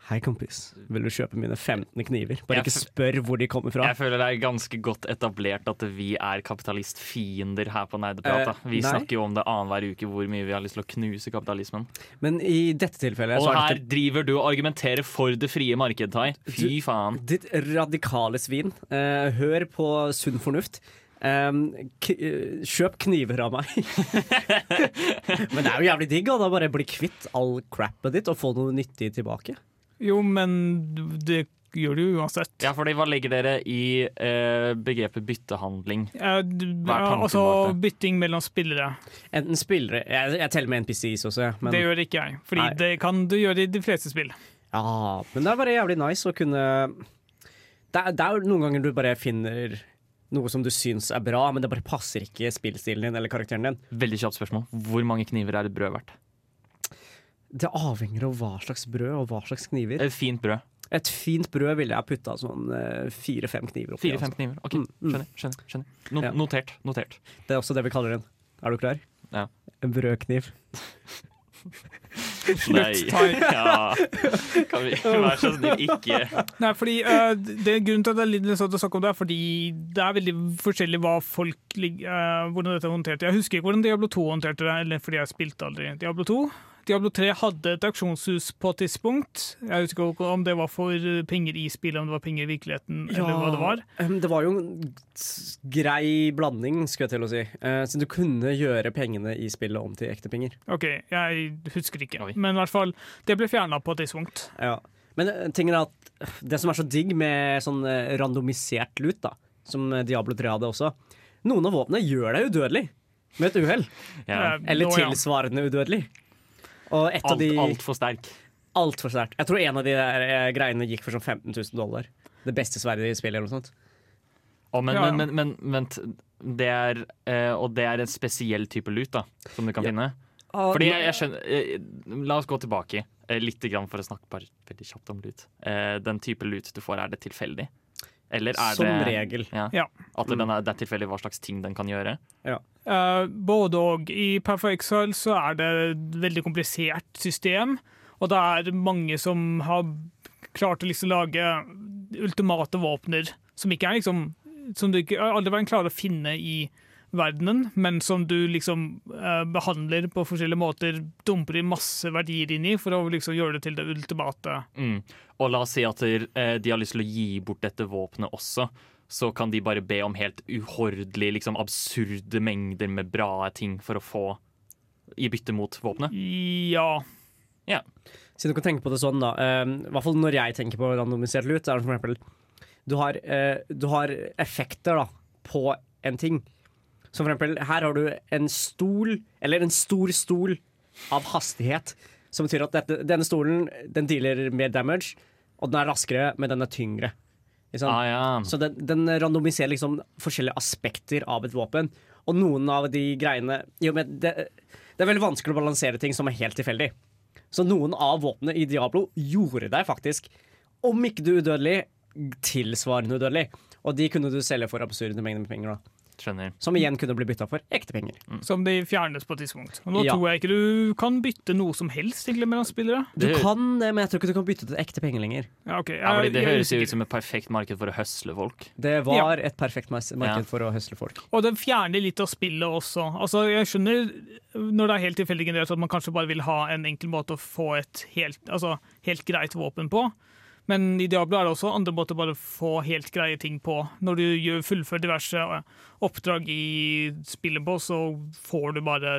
Hei, kompis. Vil du kjøpe mine 15 kniver? Bare Jeg ikke spør hvor de kommer fra. jeg føler det er ganske godt etablert at vi er kapitalistfiender her på Nerdeprat. Eh, Vi nei. snakker jo om det annenhver uke hvor mye vi har lyst til å knuse kapitalismen. Men i dette tilfellet Og så er her det driver du og argumenterer for det frie marked, Tai. Fy faen. ditt radikale svin. Eh, hør på sunn fornuft. Um, kjøp kniver av meg. Men det er jo jævlig digg å da bare bli kvitt all crappet ditt og få noe nyttig tilbake. Jo, men det gjør du uansett. Ja, for Hva legger dere i eh, begrepet byttehandling? Ja, er altså bak det? bytting mellom spillere. Enten spillere Jeg, jeg teller med NPCs også, jeg, men, Det gjør ikke jeg, Fordi Nei. det kan du gjøre i de fleste spill. ja, men det er bare jævlig nice å kunne det er, det er jo noen ganger du bare finner noe som du syns er bra, men det bare passer ikke spillstilen din eller karakteren din. Veldig kjapt spørsmål. Hvor mange kniver er et brød verdt? Det avhenger av hva slags brød og hva slags kniver. Et fint brød. Et fint brød ville jeg putta sånn eh, fire-fem kniver oppi. Fire-fem altså. kniver. Ok, Mm, mm. skjønner. skjønner, skjønner. No, Ja. Notert. notert. Det er også det vi kaller en. Er du klar? Ja. En brødkniv. Nei. Ja. Kan vi være så snill ikke Nei, fordi uh, det Grunnen til at det er litt sånn å snakke om det, er fordi det er veldig forskjellig hva folk eh, hvordan dette er håndtert. Jeg husker ikke hvordan Diablo 2 håndterte det, eller fordi jeg spilte aldri Diablo 2. Diablo 3 hadde et auksjonshus på et tidspunkt. Jeg husker ikke om det var for penger i spillet, om det var penger i virkeligheten, eller hva det var. Det var jo en grei blanding, skulle jeg til å si. Eh, så du kunne gjøre pengene i spillet om til ekte penger. OK, jeg husker ikke. Oi. Men i hvert fall, det ble fjerna på et tidspunkt. Ja. Men eh, tingen er at øh, det som er så digg med sånn eh, randomisert lut, da, som eh, Diablo 3 hadde også Noen av våpnene gjør deg udødelig med et uhell. ja. Eh, Eller tilsvarende udødelig. Og et av Alt, de Altfor sterk. Altfor sterk. Jeg tror en av de der eh, greiene gikk for sånn 15 000 dollar. Det beste sverdet i spillet eller noe sånt. Oh, men, Ja. men, men, men vent. Det er, eh, og det er en spesiell type lut da, som du kan Ja. finne? Fordi jeg, jeg skjønner eh, La oss gå tilbake eh, litt grann for å snakke bare veldig kjapt om lut. Eh, den type lut du får, er det tilfeldig? Eller er Som det regel. Ja, Ja. At den er, det er tilfeldig hva slags ting den kan gjøre? Eh, både og. I Exile så er det et veldig komplisert system, og det er mange som har klart å liksom lage ultimate våpner som ikke er liksom Som du ikke aldri vært klarer å finne i verdenen, men som du liksom uh, behandler på forskjellige måter, dumper i masse verdier inn i for å liksom gjøre det til det ultimate. Mm. Og la oss si at eh, de har lyst til å gi bort dette våpenet også. Så kan de bare be om helt uhordelig, liksom absurde mengder med bra ting for å få i bytte mot våpenet. Ja. Siden du kan tenke på det sånn, da. eh, I hvert fall når jeg tenker på randomisert lut, er det for eksempel du har, eh, du har effekter da, på en ting. Som for eksempel, her har du en stol, eller en stor stol av hastighet. Som betyr at dette, denne stolen den dealer mer damage, og den er raskere, men den er tyngre. Sant? Ah, ja. Så den, den randomiserer liksom forskjellige aspekter av et våpen. Og noen av de greiene jo, men det, det er veldig vanskelig å balansere ting som er helt tilfeldig. Så noen av våpnene i Diablo gjorde deg faktisk, om ikke du udødelig, tilsvarende udødelig. Og de kunne du selge for absurde mengder med penger. da Skjønner. Som igjen kunne bli bytta for ekte penger. Som de fjernes på et tidspunkt. Og nå Ja. tror jeg ikke du kan bytte noe som helst egentlig mellom spillere. Du kan det, men jeg tror ikke du kan bytte til ekte penger lenger. Ja, ok. Ja, fordi det jeg høres jo ut som et perfekt marked for å høsle folk. Det var et perfekt marked Ja. for å høsle folk. Og den fjerner litt av spillet også. Altså, jeg skjønner når det er helt tilfeldig generert at man kanskje bare vil ha en enkel måte å få et helt, altså, helt greit våpen på. Men i Diablo er det også andre måter bare å få helt greie ting på. Når du gjør fullfører diverse eh, oppdrag i spillet på, så får du bare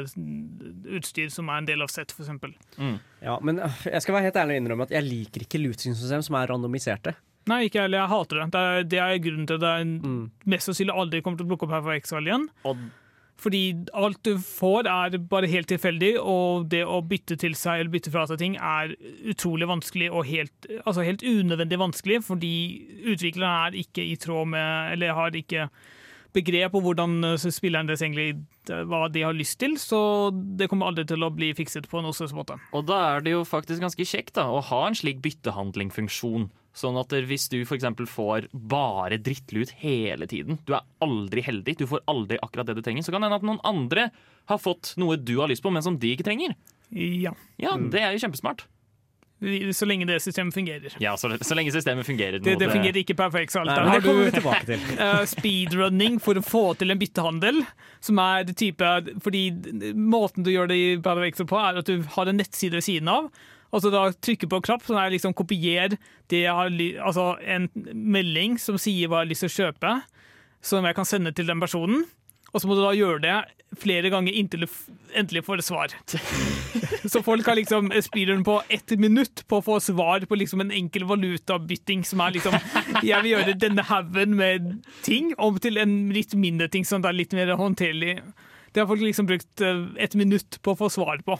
utstyr som er en del av sett, f.eks. Mm. Ja, men øh, jeg skal være helt ærlig og innrømme at jeg liker ikke looting-system som er randomiserte. Nei, ikke heller. Jeg hater det. Det er, det er grunnen til at det Mm. mest sannsynlig aldri kommer til å plukke opp her for Exile igjen. Og Fordi alt du får er bare helt tilfeldig, og det å bytte til seg eller bytte fra seg ting er utrolig vanskelig og helt, altså helt unødvendig vanskelig, fordi utviklerne er ikke i tråd med Eller har ikke begrep på hvordan eh, spilleren deres egentlig eh, hva de har lyst til, så det kommer aldri til å bli fikset på noen slags måte. Og da er det jo faktisk ganske kjekt da, å ha en slik byttehandlingfunksjon. Sånn at hvis du f.eks. får bare drittlut hele tiden, du er aldri heldig, du får aldri akkurat det du trenger, så kan det hende at noen andre har fått noe du har lyst på, men som de ikke trenger. Ja. Ja, det er jo kjempesmart. Så lenge det systemet fungerer. Ja, så, så lenge systemet fungerer. Det, det fungerer ikke perfekt. Så alt. Nei, men det kommer vi tilbake til. eh, speedrunning for å få til en byttehandel. Som er det type Fordi måten du gjør det i Paravex på, er at du har en nettside ved siden av. Og så da trykker på en knapp som er liksom kopier har, altså en melding som sier hva jeg har lyst til å kjøpe, som jeg kan sende til den personen. Og så må du da gjøre det flere ganger inntil du endelig får et svar. Så folk har liksom speederen på ett minutt på å få svar på liksom en enkel valutabytting som er liksom Jeg vil gjøre denne haugen med ting om til en litt mindre ting som er litt mer håndterlig. Det har folk liksom brukt et ett minutt på å få svar på.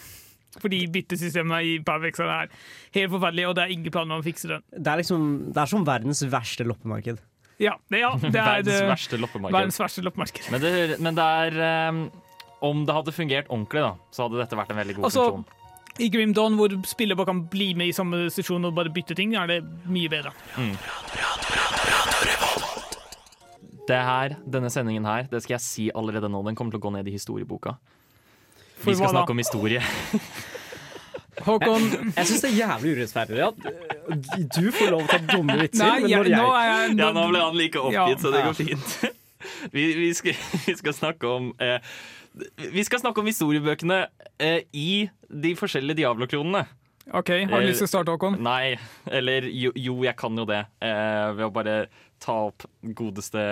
Fordi byttesystemet i Pavex er helt forferdelig, og det er ingen planer om å fikse den. Det er liksom Det er som verdens verste loppemarked. Ja, det, ja, det er Verdens det, verste loppemarked. verdens verste loppemarked. Men det, men det er um, Om det hadde fungert ordentlig, da, så hadde dette vært en veldig god Altså, funksjon. I Grim Dawn, hvor spiller bare kan bli med i samme sesjon og bare bytte ting, er det mye bedre. Det her, denne sendingen her, det skal jeg si allerede nå, den kommer til å gå ned i historieboka. For Vi skal da? snakke om historie. Håkon Jeg syns det er jævlig urettferdig at eh, du får lov til å ta dumme vitser, Nei, men jeg, nå jeg er jeg Ja, nå ble han like oppgitt, Ja. så det Ja. går fint. Vi, vi, skal, vi skal snakke om eh, Vi skal snakke om historiebøkene eh, i de forskjellige Diablo-kronene. OK, har du lyst til å starte, Håkon? Nei, eller jo, jo jeg kan jo det. Eh, ved å bare ta opp godeste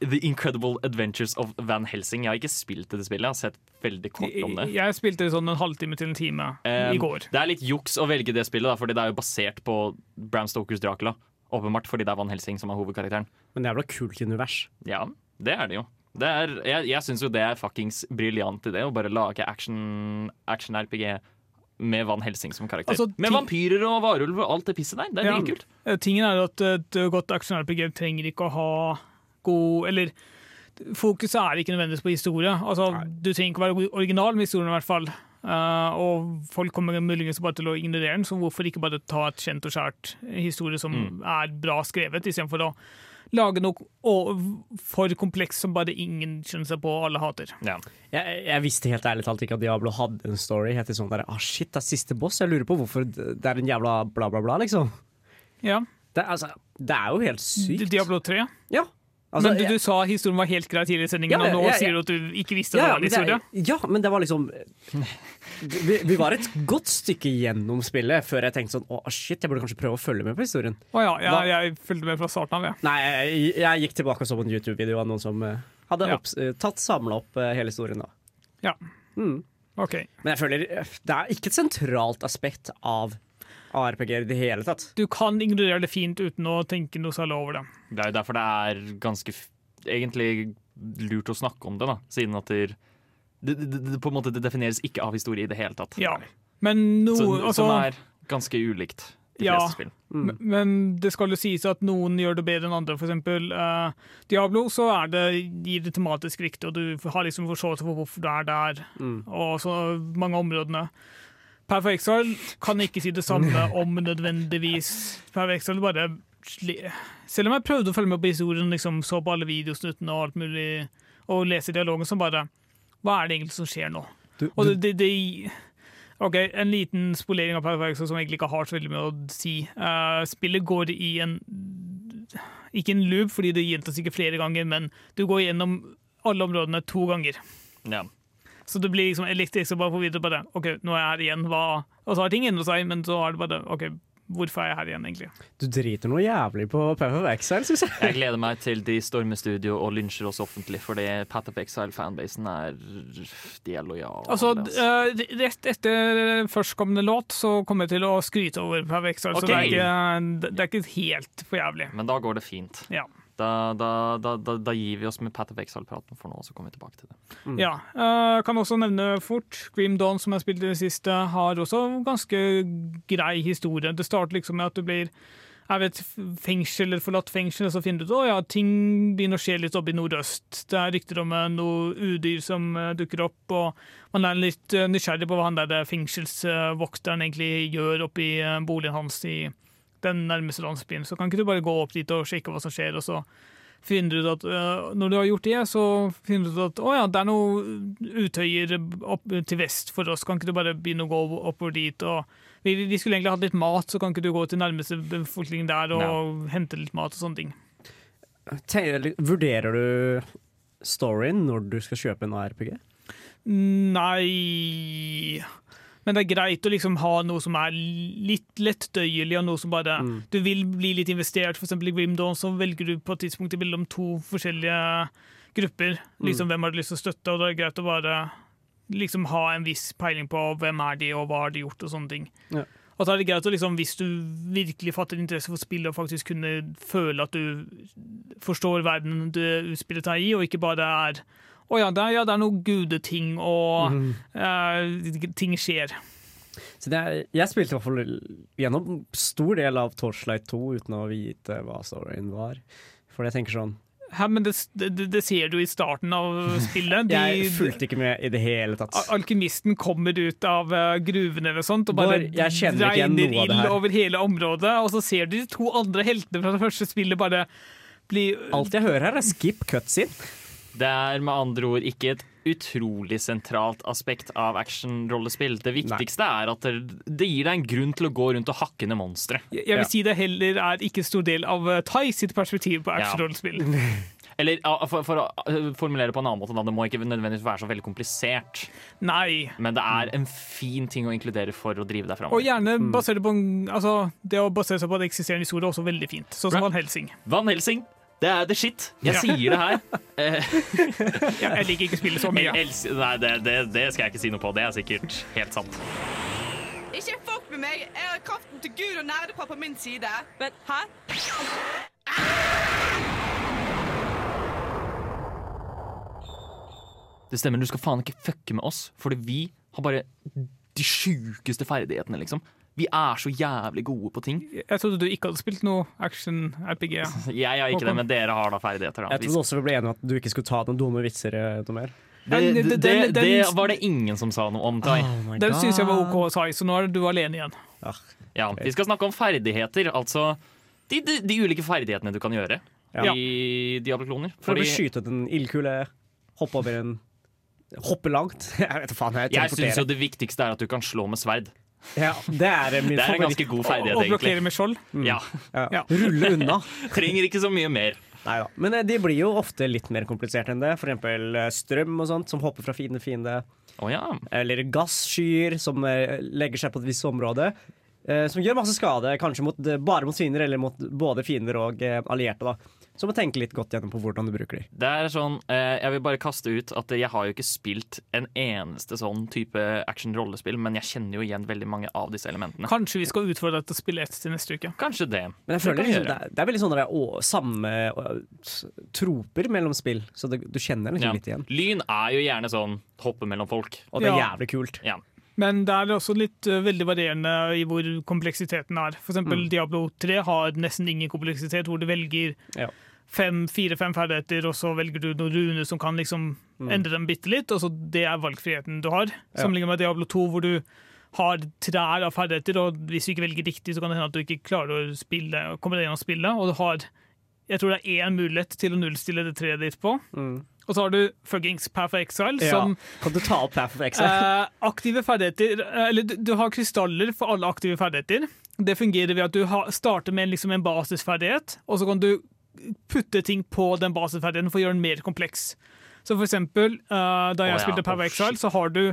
The Incredible Adventures of Van Helsing. Jeg har ikke spilt det spillet, jeg har sett veldig kort om det. Jeg spilte sånn en halvtime til en time Um, i går. Det er litt juks å velge det spillet, da, fordi det er jo basert på Bram Stokers Dracula. Åpenbart fordi det er Van Helsing som er hovedkarakteren. Men det er vel kult univers. Ja, det er det jo. Det er, jeg jeg syns jo det er fuckings briljant i det, å bare lage action- action-RPG med Van Helsing som karakter. Altså, med vampyrer og varulv og alt det pisset der. Det er Ja. dritkult. Eh, Tingen er at et godt action-RPG trenger ikke å ha god Eller fokuset er ikke nødvendigvis på historie. Altså, du trenger ikke å være original med historien, i hvert fall. Uh, og folk kommer muligens bare til å ignorere den, så hvorfor ikke bare ta et kjent og skjært historie som Mm. er bra skrevet, istedenfor å lage noe for komplekst som bare ingen skjønner seg på og alle hater. Ja. Jeg, jeg visste helt ærlig talt ikke at Diablo hadde en story. Helt sånn der, ah shit, det er siste boss. Jeg lurer på hvorfor det er en jævla bla, bla, bla, liksom. Ja, Det, altså, det er jo helt sykt. Diablo 3. Ja. Altså, Men du, du sa historien var helt grei tidligere i sendingen, Ja, og nå jeg- jeg- sier du at du ikke visste hva ja, det var en historie. ja, men det var liksom vi, vi var et godt stykke gjennom spillet før jeg tenkte sånn Å, shit, jeg burde kanskje prøve å følge med på historien. Å ja, jeg, jeg fulgte med fra starten av, jeg. Nei, jeg, jeg gikk tilbake og så på en YouTube-video av noen som eh, hadde Ja. eh, tatt samla opp hele historien. da Ja. Mm. OK. Men jeg føler eh, det er ikke et sentralt aspekt av ARPG i det hele tatt. Du kan ignorere det fint uten å tenke noe særlig over det. Det er jo derfor det er ganske f egentlig lurt å snakke om det, da. Siden at det, det, det, på en måte det defineres ikke av historie i det hele tatt. Ja. Men noe Så, altså, som er ganske ulikt de Ja. fleste spill. m- Men det skal jo sies at noen gjør det bedre enn andre. For eksempel eh, Diablo, så er det, gir det tematisk riktig, og du har liksom forståelse for hvorfor du er der, og så mange områdene. Perfect Exile kan ikke si det samme om nødvendigvis. Perfect Exile bare Selv om jeg prøvde å følge med på historien, liksom, så på alle videosnuttene og alt mulig, og lese dialogen, så bare Hva er det egentlig som skjer nå? Du, Og det, det, det OK, en liten spolering av Perfect Exile som egentlig ikke har så veldig mye å si. Uh, spillet går i en Ikke en loop, fordi det gjentas ikke flere ganger, men du går gjennom alle områdene to ganger. Ja. Så det blir liksom elektrisk å bare få vite bare OK, nå er jeg her igjen, hva Og så har ting endret seg, men så er det bare OK, hvorfor er jeg her igjen, egentlig? du driter noe jævlig på Path of Exile, syns jeg. Jeg gleder meg til de stormer studio og lynsjer oss offentlig, fordi Path of Exile-fanbasen er De er lojale. Altså, altså. eh, rett etter førstkommende låt så kommer jeg til å skryte over Perfect Exile, så det er, ikke, det er ikke helt for jævlig. Men da går det fint. Ja. Da, da, da, da, da gir vi oss med Path of Exile-praten for nå, så kommer vi tilbake til det. Ja, uh, kan også nevne fort Grim Dawn, som jeg spilte i det siste, har også ganske grei historie. Det starter liksom med at du blir jeg vet, fengsel eller forlatt fengsel, og så finner du ut at ja, ting begynner å skje litt oppe i nordøst. Det er rykter om eh, noe udyr som eh, dukker opp, og man er litt nysgjerrig på hva han der fengselsvokteren egentlig gjør oppe i eh, boligen hans i den nærmeste landsbyen. Så kan ikke du bare gå opp dit og sjekke hva som skjer, og så finner du ut at øh, når du har gjort det, så finner du ut at å ja, det er noe utøyer opp til vest for oss, kan ikke du bare begynne å gå oppover dit? og vi, vi skulle egentlig hatt litt mat, så kan ikke du gå til nærmeste befolkning der og hente litt mat og sånne ting. Vurderer du storyen når du skal kjøpe en ARPG? Nei Men det er greit å liksom ha noe som er litt lettdøyelig, og noe som bare Du vil bli litt investert. Eksempel i Grim Dawn så velger du på et tidspunkt mellom to forskjellige grupper. Liksom Hvem har du lyst til å støtte? Og det er greit å bare liksom ha en viss peiling på hvem er de, og hva har de gjort, og sånne ting. Ja. Og så er det greit å liksom, hvis du virkelig fatter interesse for spillet, og faktisk kunne føle at du forstår verden du utspiller deg i, og ikke bare er å ja, det er, ja, det er noe gudeting, og eh, ting skjer. Er, jeg spilte i hvert fall gjennom stor del av Torchlight 2 uten å vite hva storyen var. For jeg tenker sånn Hæ, men det, det, det ser du i starten av spillet. De, Jeg fulgte ikke med i det hele tatt. Al- Alkymisten kommer ut av gruvene eller sånt og bare Bård, regner ild over hele området. Og så ser du de to andre heltene fra det første spillet bare bli Alt jeg hører her, er skip cutscene. Det er med andre ord ikke et utrolig sentralt aspekt av actionrollespill. Det viktigste er at det, gir deg en grunn til å gå rundt og hakke ned monstre. Jeg jeg vil Ja. si det heller er ikke stor del av eh, Tai sitt perspektiv på Ja. actionrollespill. Eller for, for å uh, formulere på en annen måte, da, det må ikke nødvendigvis være så veldig komplisert. Nei. Men det er en fin ting å inkludere for å drive deg Og gjerne basere på en, altså, Det å basere seg på en eksisterende historie er også veldig fint. Sånn som Van Helsing. Van Helsing, det er the shit. Jeg Ja. sier det her. Eh, Ja, jeg liker ikke spillet så mye. nei, det, det, det skal jeg ikke si noe på. Det er sikkert helt sant. Ikke fuck med meg. Jeg har kraften til Gud og nerdepappa på min side. Men hæ? Det stemmer, du skal faen ikke fucke med oss, fordi vi har bare de sjukeste ferdighetene, liksom. Vi er så jævlig gode på ting. Jeg trodde du ikke hadde spilt noe action-RPG. Jeg har ikke det, men dere har da ferdigheter. Da. Jeg trodde også vi ble enige om at du ikke skulle ta noen dumme vitser eh, noe mer. Det, det, det, det var det ingen som sa noe om, Tai. Oh Den syns jeg var OK, Tai, så nå er du alene igjen. Ja, vi skal snakke om ferdigheter, altså de, de, de ulike ferdighetene du kan gjøre Ja. i Diablo-kloner. For å ut en ildkule, hoppe over en Hoppe langt. Jeg vet faen. Jeg jeg syns jo det viktigste er at du kan slå med sverd. Ja, det er min Det er en ganske god ferdighet, egentlig. Å blokkere med skjold. Mm. Ja. Ja. Rulle unna. Trenger ikke så mye mer. Neida. Men eh, de blir jo ofte litt mer komplisert enn det. For eksempel eh, strøm og sånt, som hopper fra fiende til fiende. Oh, ja. Eller gasskyer som eh, legger seg på et visst område. eh, Som gjør masse skade, kanskje mot, bare mot fiender eller mot både fiender og eh, allierte. da Så må tenke litt godt gjennom på hvordan du bruker de. Det er sånn, eh, Jeg vil bare kaste ut at jeg har jo ikke spilt en eneste sånn type action-rollespill, men jeg kjenner jo igjen veldig mange av disse elementene. Kanskje vi skal utfordre deg til å spille ett til neste uke. Kanskje det. Men jeg Det føler vi liksom, det, er, det er veldig sånn der, å, samme å, troper mellom spill, så det, du kjenner liksom Ja. litt igjen. Lyn er jo gjerne sånn hoppe mellom folk. Og det er Ja. jævlig kult. Ja. Men det er også litt uh, veldig varierende i hvor kompleksiteten er. For eksempel Mm. Diablo 3 har nesten ingen kompleksitet, hvor du velger Ja. Fem, fire-fem ferdigheter, og så velger du noen runer som kan liksom Mm. endre dem bitte litt, og så det er valgfriheten du har. Sammenlignet med Diablo 2, hvor du har trær av ferdigheter, og hvis du ikke velger riktig, så kan det hende at du ikke klarer å spille, komme deg gjennom spillet, og du har jeg tror det er én mulighet til å nullstille det treet ditt på. Mm. Og så har du fuckings Path of Exile, Ja. som Kan du ta opp Path of Exile? Eh, aktive ferdigheter eh, Eller du, du har krystaller for alle aktive ferdigheter. Det fungerer ved at du har, starter med liksom en basisferdighet, og så kan du putte ting på den basisferdigheten for å gjøre den mer kompleks. Så for eksempel, uh, da jeg oh, ja, spilte Power Exile, så har du,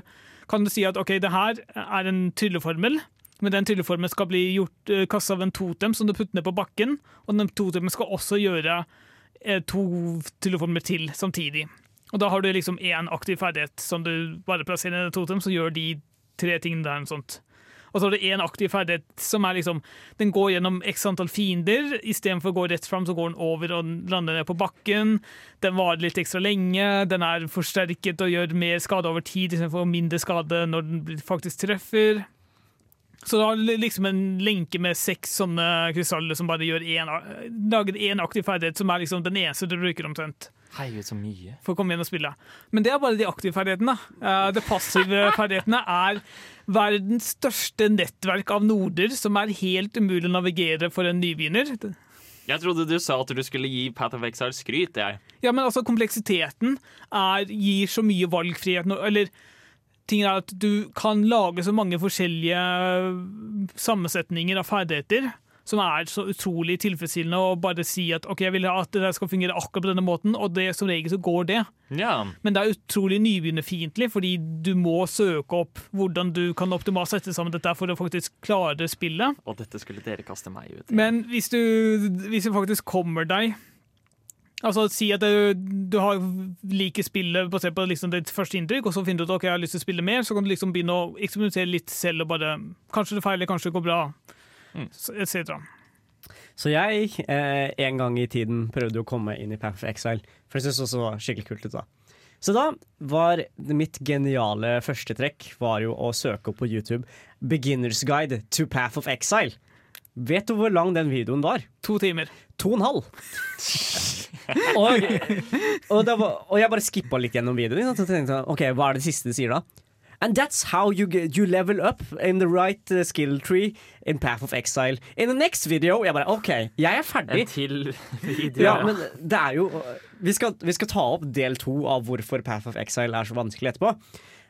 kan du si at ok, det her er en trylleformel, men den trylleformelen skal bli gjort uh, kastet av en totem som du putter ned på bakken, og den totemen skal også gjøre uh, to trylleformer til samtidig. Og da har du liksom én aktiv ferdighet som du bare plasserer i en totem, som gjør de tre tingene der. og sånt. Og så har du én aktiv ferdighet som er liksom Den går gjennom x antall fiender. Istedenfor å gå rett fram, så går den over og lander ned på bakken. Den varer litt ekstra lenge. Den er forsterket og gjør mer skade over tid istedenfor mindre skade når den faktisk treffer. Så du har liksom en lenke med seks sånne krystaller som bare gjør én, lager én aktiv ferdighet, som er liksom den eneste du bruker omtrent Herregud, så mye. for å komme igjen og spille. Men det er bare de aktive ferdighetene. Eh, De passive ferdighetene er verdens største nettverk av noder, som er helt umulig å navigere for en nybegynner. Jeg trodde du sa at du skulle gi Path of Exile skryt. Jeg. Ja, men altså, kompleksiteten er, gir så mye valgfrihet Eller tingen er at du kan lage så mange forskjellige sammensetninger av ferdigheter som er så utrolig tilfredsstillende å bare si at ok, jeg vil at det skal fungere akkurat på denne måten, og det, som regel så går det. Ja. Men det er utrolig nybegynnerfiendtlig, fordi du må søke opp hvordan du kan optimalt sette sammen dette for å faktisk klare spillet. Og dette skulle dere kaste meg ut i. Men hvis du, hvis du faktisk kommer deg Altså Si at du, du har liker spillet basert på liksom ditt første inntrykk, og så finner du ut ok, jeg har lyst til å spille mer, så kan du liksom begynne å eksperimentere litt selv og bare Kanskje det feiler, kanskje det går bra, Mm. etc. Så jeg, eh, en gang i tiden, prøvde å komme inn i Path of Exile. For jeg syntes også det var skikkelig kult ut da. Så da var mitt geniale første trekk var jo å søke opp på YouTube 'Beginners Guide to Path of Exile'. Vet du hvor lang den videoen var? To timer. To og en halv. og, og, det var, og jeg bare skippa litt gjennom videoen. Og tenkte jeg, ok, Hva er det siste de sier da? And that's how you, get, you level up in the right uh, skill tree in Path of Exile. In the next video Jeg bare OK, jeg er ferdig. En til video. Ja, men det er jo vi skal, vi skal ta opp del to av hvorfor Path of Exile er så vanskelig etterpå.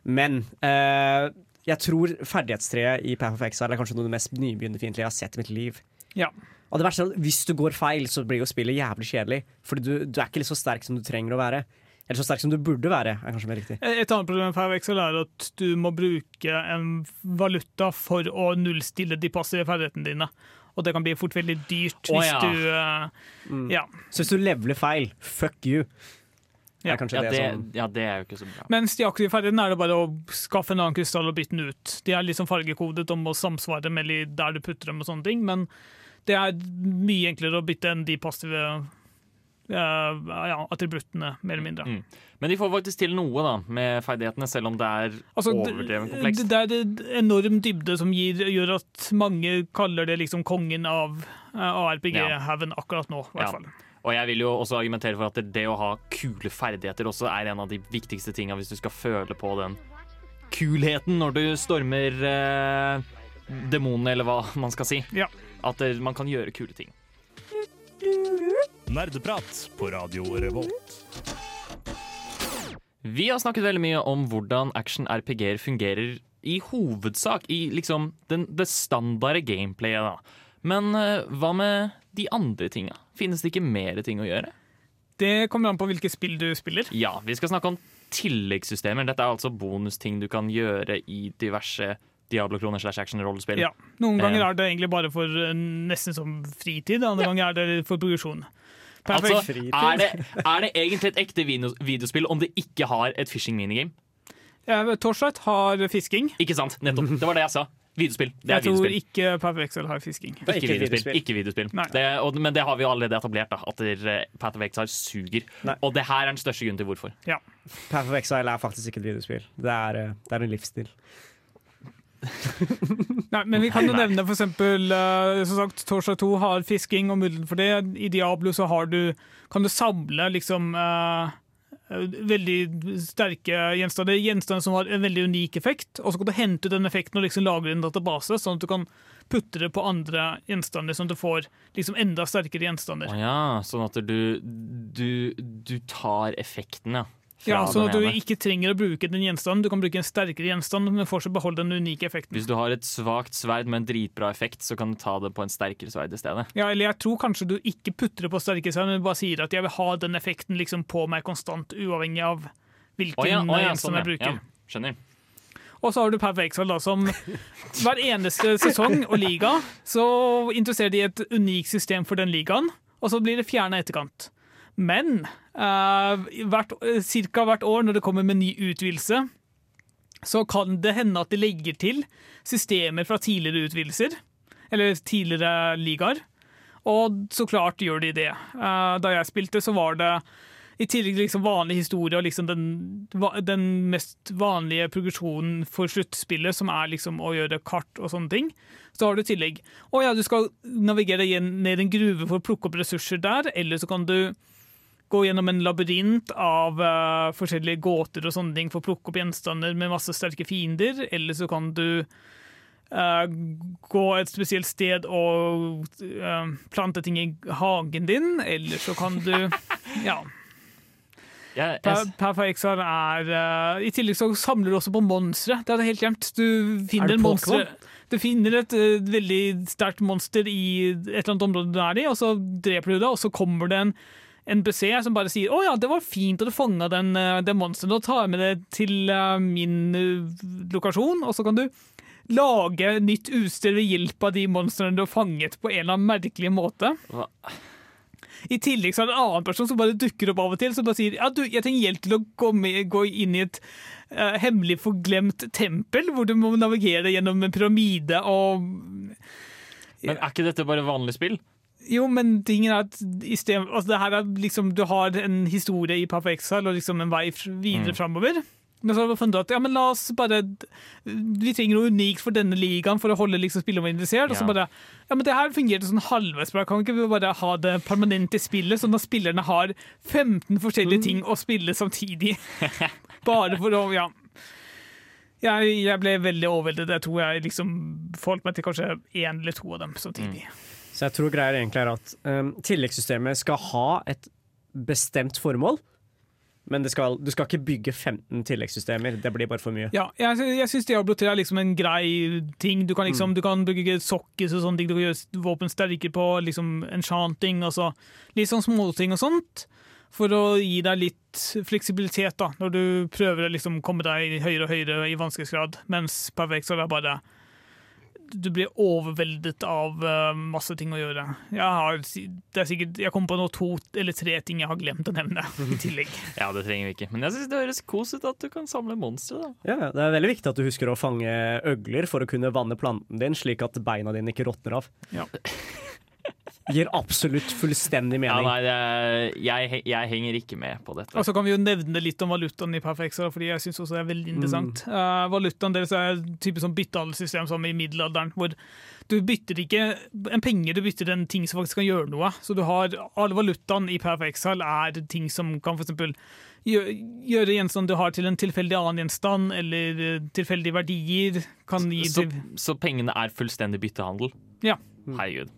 Men uh, jeg tror ferdighetstreet i Path of Exile er kanskje noe av det mest nybegynnerfiendtlige jeg har sett i mitt liv. Ja. Og det verste er at Hvis du går feil, så blir jo spillet jævlig kjedelig. Fordi du, du er ikke så sterk som du trenger å være. Eller så sterk som du burde være, er kanskje mer riktig. Et annet problem med Five er at du må bruke en valuta for å nullstille de passive ferdighetene dine. Og det kan bli fort veldig dyrt hvis ja. du eh, Mm. Ja. Så hvis du leveler feil, fuck you. Ja. det, det, som ja, det er jo ikke så bra. Mens de aktive ferdighetene er det bare å skaffe en annen krystall og bytte den ut. De er liksom fargekodet om å samsvare med der du putter dem og sånne ting, men det er mye enklere å bytte enn de passive eh, ja, attributtene, mer eller mindre. Mm. Men de får faktisk til noe da med ferdighetene, selv om det er Altså, overdreven komplekst. det er en enorm dybde som gir, gjør at mange kaller det liksom kongen av uh, ARPG-haugen akkurat nå, i hvert Ja. fall. Og jeg vil jo også argumentere for at det, det å ha kule ferdigheter også er en av de viktigste tinga hvis du skal føle på den kulheten når du stormer eh, demonene, eller hva man skal si. Ja. At eh, man kan gjøre kule ting. Nerdeprat på Radio Revolt. Vi har snakket veldig mye om hvordan action-RPG-er fungerer i hovedsak, i liksom den, det standarde gameplayet, da. Men eh, hva med de andre tinga? Finnes det ikke mer ting å gjøre? Det kommer an på hvilke spill du spiller. Ja, vi skal snakke om tilleggssystemer. Dette er altså bonusting du kan gjøre i diverse Diablo-kroner slash action-rollespill. Ja. Noen ganger Eh. er det egentlig bare for eh, nesten som fritid, andre ganger er det for progresjon. Altså, er det, er det egentlig et ekte videospill om det ikke har et fishing minigame? Ja, Torchlight har fisking. Ikke sant? Nettopp. Det var det jeg sa. Videospill. Det er Jeg tror ikke Perfect Exile har fisking. Ikke ikke videospill. videospill. Ikke videospill. Det, og, men det har vi jo allerede etablert, da, at der, eh, Path of Exile suger. Nei. Og det her er den største grunnen til hvorfor. Path of Exile er faktisk ikke et videospill. Det er, eh, det er en livsstil. Nei, men vi kan jo nevne for eksempel eh, Som sagt, Torsdag 2 har fisking og muligheten for det. I Diablo så har du, kan du samle liksom uh, veldig sterke gjenstander. Gjenstander som har en veldig unik effekt. Og så kan du hente ut den effekten og liksom lagre en database, sånn at du kan putte det på andre gjenstander, sånn at du får liksom enda sterkere gjenstander. Oh, ja, sånn at du, du, du tar effekten, ja. Ja, Sånn at du ikke trenger å bruke den gjenstanden. Du kan bruke en sterkere gjenstand, men fortsatt beholde den unike effekten. Hvis du har et svakt sverd med en dritbra effekt, så kan du ta det på en sterkere sverd i stedet. Ja, eller jeg tror kanskje du ikke putter det på sterkere sverd, men bare sier at jeg vil ha den effekten liksom på meg konstant, uavhengig av hvilken Å ja, gjenstand sånn, jeg bruker. ja. Skjønner. Og så har du Per Exile, da, som hver eneste sesong og liga så interesserer de et unikt system for den ligaen, og så blir det fjerna etterkant. Men hvert, cirka hvert år når det kommer med ny utvidelse, så kan det hende at de legger til systemer fra tidligere utvidelser, eller tidligere ligaer. Og så klart gjør de det. Eh, da jeg spilte, så var det i tillegg til liksom vanlig historie og liksom den, den mest vanlige progresjonen for sluttspillet, som er liksom å gjøre kart og sånne ting, så har du i tillegg Å ja, du skal navigere ned en gruve for å plukke opp ressurser der, eller så kan du gå gjennom en labyrint av uh, forskjellige gåter og sånne ting for å plukke opp gjenstander med masse sterke fiender, eller så kan du uh, gå et spesielt sted og uh, plante ting i hagen din, eller så kan du Ja. Yeah, yes. Perfect er I tillegg så samler du også på monstre. Det jeg helt glemt. Du finner Er Pokémon? Du finner et uh, veldig sterkt monster i et eller annet område du er i, og så dreper du det, og så kommer det en NPC som bare sier 'Å ja, det var fint at du fanga den, den det monsteret, og tar jeg med det til uh, min uh, lokasjon', og så kan du lage nytt utstyr ved hjelp av de monstrene du har fanget, på en eller annen merkelig måte. Hva? I tillegg så er det en annen person som bare dukker opp av og til, som bare sier ja, du, jeg trenger hjelp til å gå, med, gå inn i et uh, hemmelig forglemt tempel, hvor du må navigere gjennom en pyramide og men er ikke dette bare vanlig spill? Jo, men tingen er at stedet, altså det her er liksom, du har en historie i Papa Exile og liksom en vei videre Mm. framover. Men så har vi funnet at ja, men la oss bare Vi trenger noe unikt for denne ligaen for å holde liksom spillerne interessert. Og så bare Ja, men det her fungerte sånn halvveis bra. Kan ikke vi bare ha det permanent i spillet, sånn at spillerne har 15 forskjellige ting å spille samtidig? Bare for å Ja. Jeg, jeg ble veldig overveldet. Jeg tror jeg liksom forholdt meg til kanskje én eller to av dem samtidig. Så jeg tror greia egentlig er at um, tilleggssystemet skal ha et bestemt formål, men det skal, du skal ikke bygge 15 tilleggssystemer. Det blir bare for mye. Ja, jeg, jeg syns Diablo 3 er liksom en grei ting. Du kan liksom, du kan bygge sokkis og sånne ting. Du kan gjøre våpen sterkere på liksom enchanting. Altså, litt sånn småting og sånt. For å gi deg litt fleksibilitet da, når du prøver å liksom komme deg høyere og høyere i vanskelighetsgrad. Mens perfekt så er det bare Du blir overveldet av uh, masse ting å gjøre. Jeg, har, det er sikkert, jeg kommer på nå to eller tre ting jeg har glemt å nevne i tillegg. Ja, det trenger vi ikke. Men jeg syns det høres kos ut at du kan samle monstre. Ja, det er veldig viktig at du husker å fange øgler for å kunne vanne planten din, slik at beina dine ikke råtner av. Ja. Gir absolutt fullstendig mening. Ja, nei, det, jeg, jeg henger ikke med på dette. Og så kan vi jo nevne litt om valutaen i Perfexa, fordi jeg syns også det er veldig interessant. Eh, valutaen deres er et type sånn byttehandelssystem som i middelalderen, hvor du bytter ikke en penge, du bytter en ting som faktisk kan gjøre noe. Så du har all valutaen i Perfexal er ting som kan eksempel gjøre gjenstand du har til en tilfeldig annen gjenstand, eller eh, tilfeldige verdier. Kan gi Så, så, så pengene er fullstendig byttehandel? Ja. Herregud.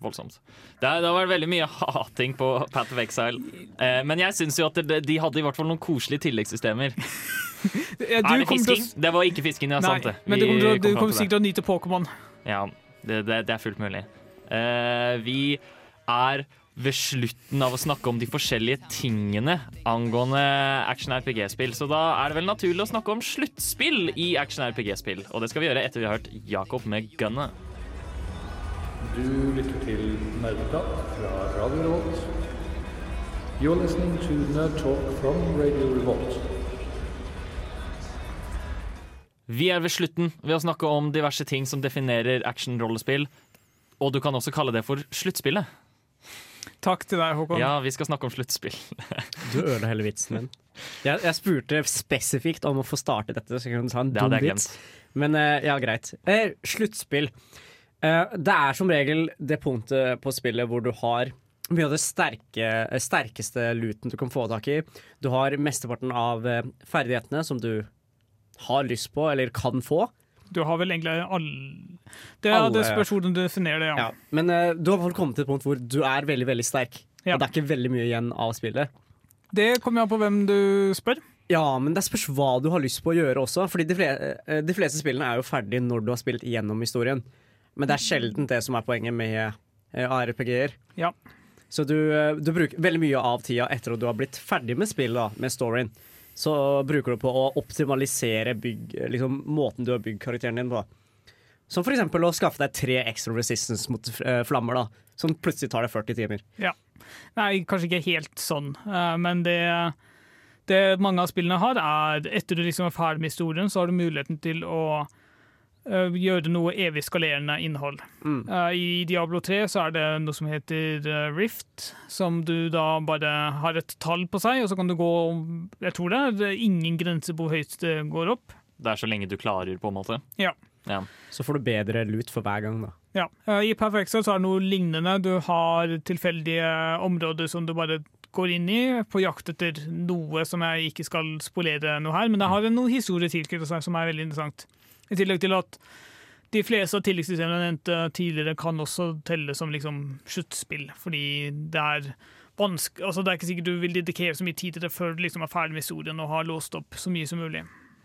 Voldsomt. Det, det har vært veldig mye hating på Path of Exile. Eh, men jeg syns jo at det, de hadde i hvert fall noen koselige tilleggssystemer. ja, er det fisking? å- Det var ikke fisking, ja. Nei, sant det. men du kommer, kom det. sikkert til å nyte Pokémon. Ja, det, det, er fullt mulig. Eh, vi er ved slutten av å snakke om de forskjellige tingene angående action RPG-spill, så da er det vel naturlig å snakke om sluttspill i action RPG-spill. Og det skal vi gjøre etter vi har hørt Jakob med gunnet. Du lytter til Nerdeprat fra Radio Revolt. You're listening to Nerd Talk from Radio Revolt. Vi er ved slutten ved å snakke om diverse ting som definerer action-rollespill. Og du kan også kalle det for sluttspillet. Takk til deg, Håkon. Ja, vi skal snakke om sluttspill. Du ødela hele vitsen min. Jeg, jeg spurte spesifikt om å få starte dette, så jeg kunne ta en dum vits. Men eh, ja, greit. Eh, sluttspill. Eh, det er som regel det punktet på spillet hvor du har mye av det sterke, sterkeste luten du kan få tak i. Du har mesteparten av eh, ferdighetene som du har lyst på eller kan få. Du har vel egentlig alle Det Alle- det spørs hvordan du definerer det, ja. Ja. Men uh, du har kommet til et punkt hvor du er veldig veldig sterk. Ja. Og det er ikke veldig mye igjen av spillet. Det kommer an på hvem du spør. Ja, men det spørs hva du har lyst på å gjøre også. Fordi de, fle de fleste spillene er jo ferdig når du har spilt gjennom historien. Men det er sjelden det som er poenget med eh, ARPG-er. Ja. Så du, eh, du bruker veldig mye av tida etter at du har blitt ferdig med spillet, med storyen. Så bruker du på å optimalisere bygg, liksom, måten du har bygd karakteren din på. Som eksempel å skaffe deg tre extra resistance mot eh, flammer, da. Som plutselig tar deg 40 timer. Ja. Nei, kanskje ikke helt sånn, men det, det mange av spillene har, er etter du liksom er ferdig med historien, så har du muligheten til å eh, gjøre noe evig skalerende innhold. Mm. Uh, I Diablo 3 så er det noe som heter uh, Rift, som du da bare har et tall på seg, og så kan du gå Jeg tror det er ingen grense på hvor høyt det går opp. Det er så lenge du klarer, på en måte. Ja. Ja. Så får du bedre lut for hver gang, da. Ja. I Perfect Excel så er det noe lignende. Du har tilfeldige områder som du bare går inn i på jakt etter noe som jeg ikke skal spolere noe her, men det har noen historier tilknyttet seg som er veldig interessant. I tillegg til at de fleste av tilleggssystemene jeg nevnte tidligere, kan også telle som liksom sluttspill, fordi det er vanskelig altså Det er ikke sikkert du vil dedikere så mye tid til det før du liksom er ferdig med historien og har låst opp så mye som mulig.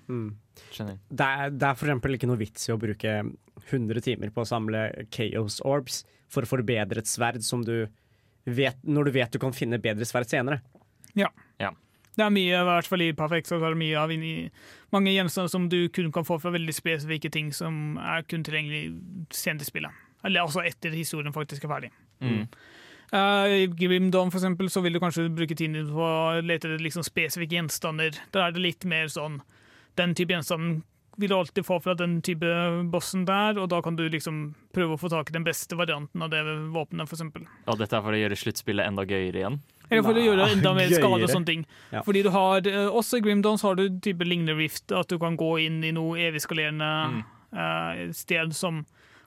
Mm. Det er, det er for eksempel ikke noe vits i å bruke 100 timer på å samle Chaos Orbs for å forbedre et sverd som du vet, når du vet du kan finne bedre sverd senere. Ja. Ja. Det er mye, i hvert fall i Perfect, så er det mye av inni, mange gjenstander som du kun kan få fra veldig spesifikke ting som er kun tilgjengelig sent i spillet. Eller altså etter historien faktisk er ferdig. Mm. Uh, I Grim Dawn for eksempel, så vil du kanskje bruke tiden din på å lete etter liksom spesifikke gjenstander. Der er det litt mer sånn Den type gjenstand vil du alltid få fra den type bossen der, og da kan du liksom prøve å få tak i den beste varianten av det våpenet, eksempel. Og dette er for å gjøre sluttspillet enda gøyere igjen. Eller for å gjøre enda mer skade og sånne ting. Ja. Fordi du har, eh, Også i Grim Dawn har du type lignende rift, at du kan gå inn i noe evigskalerende Mm. uh, sted som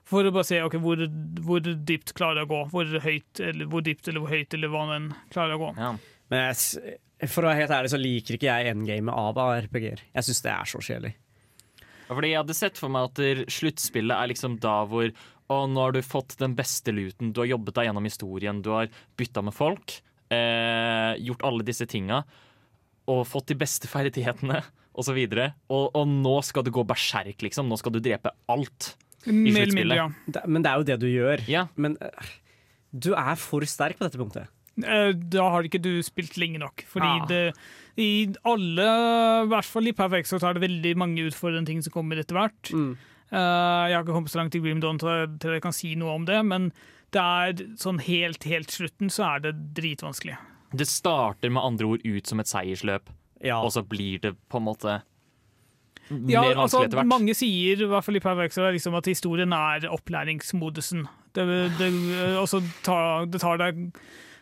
For å bare se okay, hvor, hvor dypt klarer jeg å gå. Hvor høyt eller hvor dypt eller hvor høyt eller hva enn klarer jeg å gå. Ja. Men jeg, for å være helt ærlig så liker ikke jeg endgamet av RPG-er. Jeg syns det er så kjedelig. Fordi jeg hadde sett for meg at sluttspillet er liksom da hvor Og nå har du fått den beste luten, du har jobbet deg gjennom historien, du har bytta med folk, eh, gjort alle disse tinga, og fått de beste ferdighetene, og så videre. Og, og nå skal du gå berserk, liksom. Nå skal du drepe alt. i sluttspillet. men det er jo det du gjør. Ja. Men eh, du er for sterk på dette punktet. Eh, Da har ikke du spilt lenge nok. Fordi Ah. det, i alle, i hvert fall i Perfect, så tar det veldig mange utfordrende ting som kommer etter hvert. Mm. Eh, jeg har ikke kommet så langt i Grim Dawn til, til jeg kan si noe om det, men det er sånn helt, helt slutten så er det dritvanskelig. Det starter med andre ord ut som et seiersløp, Ja. og så blir det på en måte Ja, mer altså, vanskelig etter hvert. mange sier, i hvert fall i Perfect, er liksom at historien er opplæringsmodusen. Det, det, og så tar, det tar deg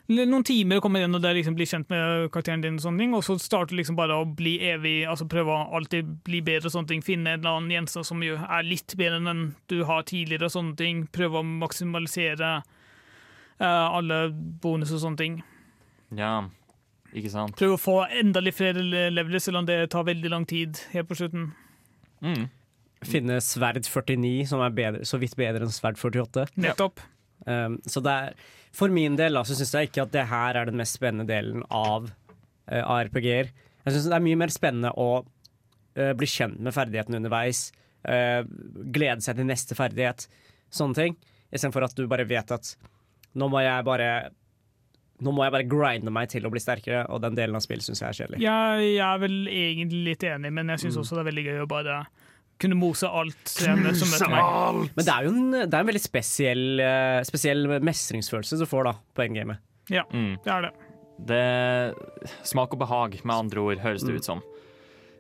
noen timer og kommer inn og der liksom blir kjent med karakteren din, og sånne ting, og så starter du liksom bare å bli evig, altså prøve å alltid bli bedre og sånne ting. Finne en eller annen gjenstand som jo er litt bedre enn den du har tidligere og sånne ting. Prøve å maksimalisere uh, alle bonus og sånne ting. Ja, ikke sant. Prøve å få enda litt flere le- leveler, selv om det tar veldig lang tid helt på slutten. Mm. Finne sverd 49, som er bedre, så vidt bedre enn sverd 48. Nettopp. Um, så det er, for min del da, så syns jeg ikke at det her er den mest spennende delen av uh, RPG-er. Jeg syns det er mye mer spennende å uh, bli kjent med ferdighetene underveis. uh, glede seg til neste ferdighet. Sånne ting. Istedenfor at du bare vet at nå må jeg bare nå må jeg bare grinde meg til å bli sterkere, og den delen av spillet syns jeg er kjedelig. Jeg, jeg er vel egentlig litt enig, men jeg syns også det er veldig gøy å bare kunne mose alt som møter meg. Men det er jo en, det er en veldig spesiell, uh, spesiell mestringsfølelse du får da på endgamet. Ja, Mm. det er det. Det Smak og behag, med andre ord, høres det ut som.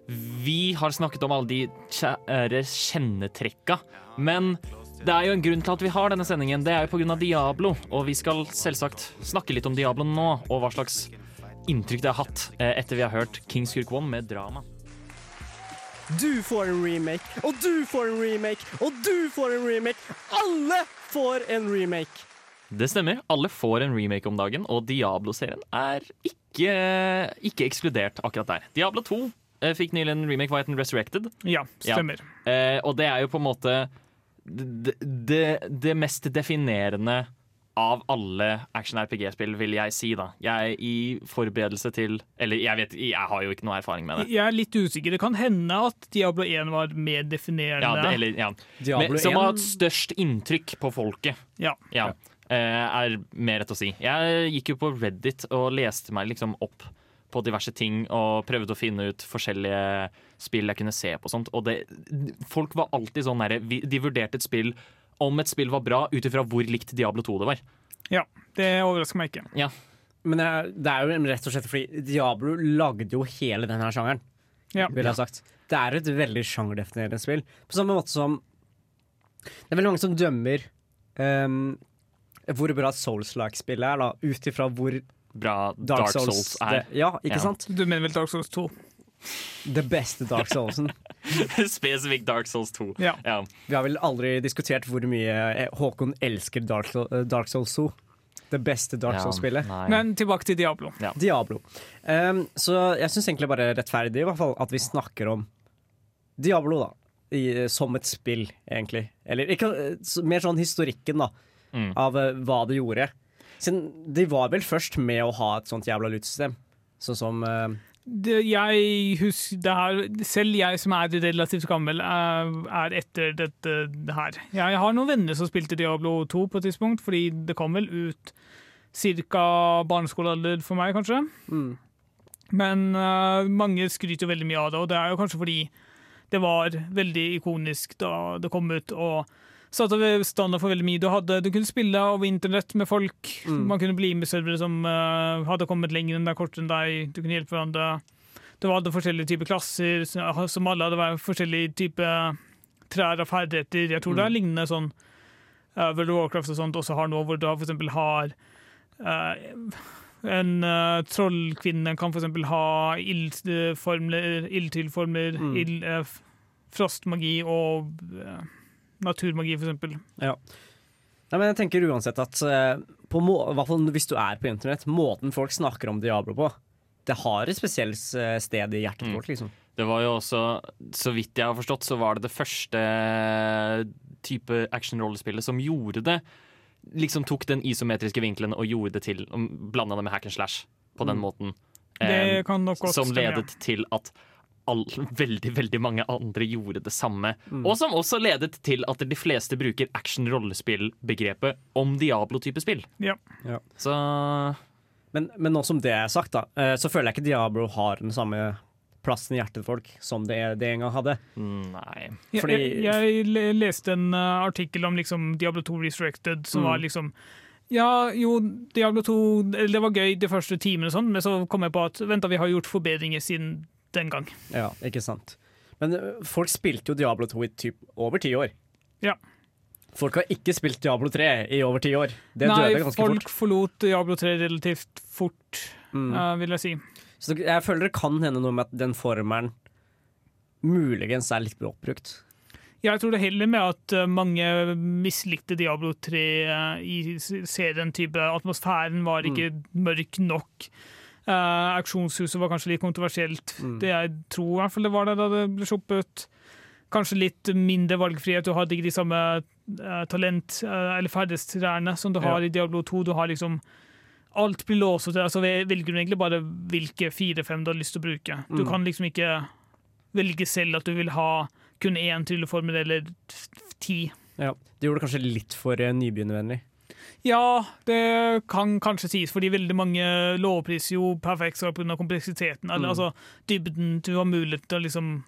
Vi har snakket om alle de kjære kjennetrekka, men det er jo en grunn til at vi har denne sendingen. Det er jo pga. Diablo, og vi skal selvsagt snakke litt om Diablo nå, og hva slags inntrykk det har hatt eh, etter vi har hørt Kings Kirk One med drama. Du får en remake, og du får en remake, og du får en remake. Alle får en remake. Det stemmer. Alle får en remake om dagen, og Diablo-serien er ikke, ikke ekskludert akkurat der. Diablo 2 eh, fikk nylig en remake, hva het den? Resurrected? Ja, stemmer. Eh, og det er jo på en måte det, det, det mest definerende av alle action-RPG-spill, vil jeg si. da Jeg er I forberedelse til Eller jeg vet, jeg har jo ikke noe erfaring med det. Jeg er litt usikker. Det kan hende at Diablo 1 var mer definerende. Ja, det, eller, ja. Men, som har hatt størst inntrykk på folket. Ja. Ja, eh, er mer rett å si. Jeg gikk jo på Reddit og leste meg liksom opp på diverse ting og prøvde å finne ut forskjellige spill jeg kunne se på. og Sånt. Og det, folk var alltid sånn derre De vurderte et spill om et spill var bra ut ifra hvor likt Diablo 2 det var. ja. Det overrasker meg ikke. Ja, Men det er jo rett og slett fordi Diablo lagde jo hele denne sjangeren. Ja. Vil jeg ha sagt. Det er et veldig sjangerdefinerende spill. På samme måte som Det er veldig mange som dømmer um, hvor bra Souls-like-spillet er, da, ut ifra hvor bra Dark, Dark Souls, Souls, er. Det, ja, ikke Ja. sant? Du mener vel Dark Souls 2? Det beste Dark Soulsen. Spesifikt Dark Souls 2. Ja. Ja. Vi har vel aldri diskutert hvor mye eh, Håkon elsker Dark, eh, Dark Souls 2. Det beste Dark Ja, Souls-spillet. Men tilbake til Diablo. Diablo. Um, så jeg syns egentlig bare rettferdig i hvert fall at vi snakker om Diablo da i, som et spill, egentlig. Eller ikke, eh, mer sånn historikken da Mm. av uh, hva det gjorde. Siden de var vel først med å ha et sånt jævla lootsystem. Sånn som eh, Det, jeg husker det her, Selv jeg som er relativt gammel, er, er etter dette det her. Jeg har noen venner som spilte Diablo 2 på et tidspunkt, fordi det kom vel ut ca. barneskolealder for meg, kanskje. mm, Men uh, mange skryter veldig mye av det, og det er jo kanskje fordi det var veldig ikonisk da det kom ut. og satte standard for veldig mye. Du, hadde, du kunne spille over internett med folk. Mm. Man kunne bli med servere som uh, hadde kommet lenger enn deg, kortere enn deg. Du kunne hjelpe hverandre. Du hadde forskjellige typer klasser som alle hadde vært forskjellige typer trær av ferdigheter. Jeg tror det er lignende sånn uh, World of Warcraft og sånt også har nå, hvor du eksempel har uh, En uh, trollkvinne kan f.eks. ha ildformler, ildtilformler, Mm. ild, uh, frostmagi og eh, naturmagi, f.eks. Ja. Nei, men jeg tenker uansett at eh, på må hvert fall hvis du er på internett, måten folk snakker om Diablo på, det har et spesielt eh, sted i hjertet vårt, Mm. folk, liksom. Det var jo også, så vidt jeg har forstått, så var det det første type actionrollespillet som gjorde det. Liksom tok den isometriske vinkelen og gjorde det til Blanda det med hack and slash på den Mm. måten. Det Eh, kan nok godt som ledet til at all, veldig veldig mange andre gjorde det samme. Mm. Og som også ledet til at de fleste bruker action-rollespill-begrepet om Diablo-type spill. Ja. Ja. Så Men, men nå som det er sagt, da, eh, så føler jeg ikke Diablo har den samme plassen i hjertet til folk som det, det en gang hadde. nei. Fordi- jeg, jeg le- leste en eh, artikkel om liksom Diablo 2 Restricted, som Mm. var liksom Ja, jo, Diablo 2 Det var gøy de første timene, og sånn, men så kom jeg på at vent da, vi har gjort forbedringer siden den gang. Ja, ikke sant. Men folk spilte jo Diablo 2 i typ over ti år. Ja. Folk har ikke spilt Diablo 3 i over ti år. Det Nei, døde ganske fort. Nei, folk forlot Diablo 3 relativt fort, Mm. uh, vil jeg si. Så jeg føler det kan hende noe med at den formelen muligens er litt oppbrukt. Jeg tror det heller med at eh, mange mislikte Diablo 3 eh, i serien. type Atmosfæren var ikke mørk nok. Eh, Auksjonshuset var kanskje litt kontroversielt. Mm. Det jeg tror i hvert fall det var det da det ble sluppet. Kanskje litt mindre valgfrihet. Du hadde ikke de samme uh, talent- uh, eller ferdighetstrærne som du har Ja. i Diablo 2. Du har liksom Alt blir låst til deg, så velger du egentlig bare hvilke fire-fem du har lyst til å bruke. Du Mm. kan liksom ikke velge selv at du vil ha kun én trylleformel eller ti. Ja. Det gjorde det kanskje litt for nybegynnervennlig. Ja, det kan kanskje sies, fordi veldig mange lovpriser jo Perfect Star pga. kompleksiteten. Eller Mm. altså dybden. Du har mulighet til å liksom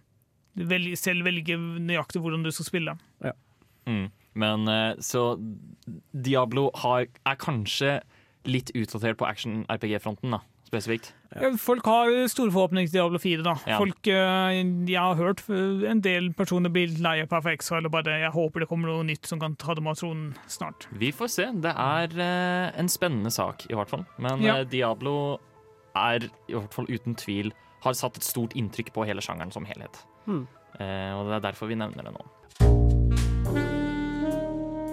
velge, selv velge nøyaktig hvordan du skal spille. Mm. Men eh, så Diablo har, er kanskje litt utdatert på action-RPG-fronten, da, spesifikt. Ja, Folk har store forhåpninger til Diablo 4. da. Ja. Folk, eh, Jeg har hørt eh, en del personer bli lei av Perfect eller bare jeg håper det kommer noe nytt som kan ta dem av tronen snart. Vi får se. Det er eh, en spennende sak, i hvert fall. Men Ja. Diablo er i hvert fall uten tvil har satt et stort inntrykk på hele sjangeren som helhet. Hmm. Eh, og det er derfor vi nevner det nå.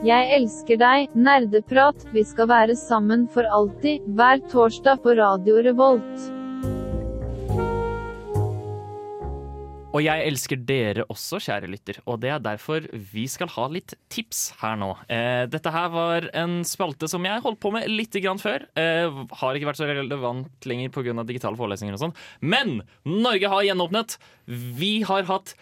Jeg elsker deg, nerdeprat, vi skal være sammen for alltid, hver torsdag på Radio Revolt. Og jeg elsker dere også, kjære lytter, og det er derfor vi skal ha litt tips her nå. Eh, dette her var en spalte som jeg holdt på med litt grann før. Eh, har ikke vært så relevant lenger pga. digitale forelesninger og sånn. Men Norge har gjenåpnet. Vi har hatt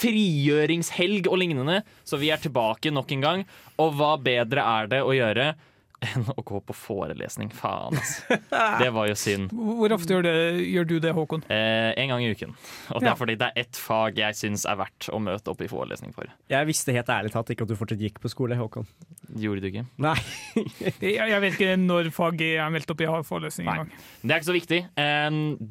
frigjøringshelg og lignende, så vi er tilbake nok en gang. Og hva bedre er det å gjøre enn å gå på forelesning? Faen, altså. Det var jo synd. Hvor ofte gjør, det, gjør du det, Håkon? Eh, en gang i uken. Og det Ja. er fordi det er ett fag jeg syns er verdt å møte opp i forelesning for. Jeg visste helt ærlig talt ikke at du fortsatt gikk på skole, Håkon. Gjorde du ikke? Nei. Jeg, vet ikke når faget er meldt opp i forelesning engang. Det er ikke så viktig.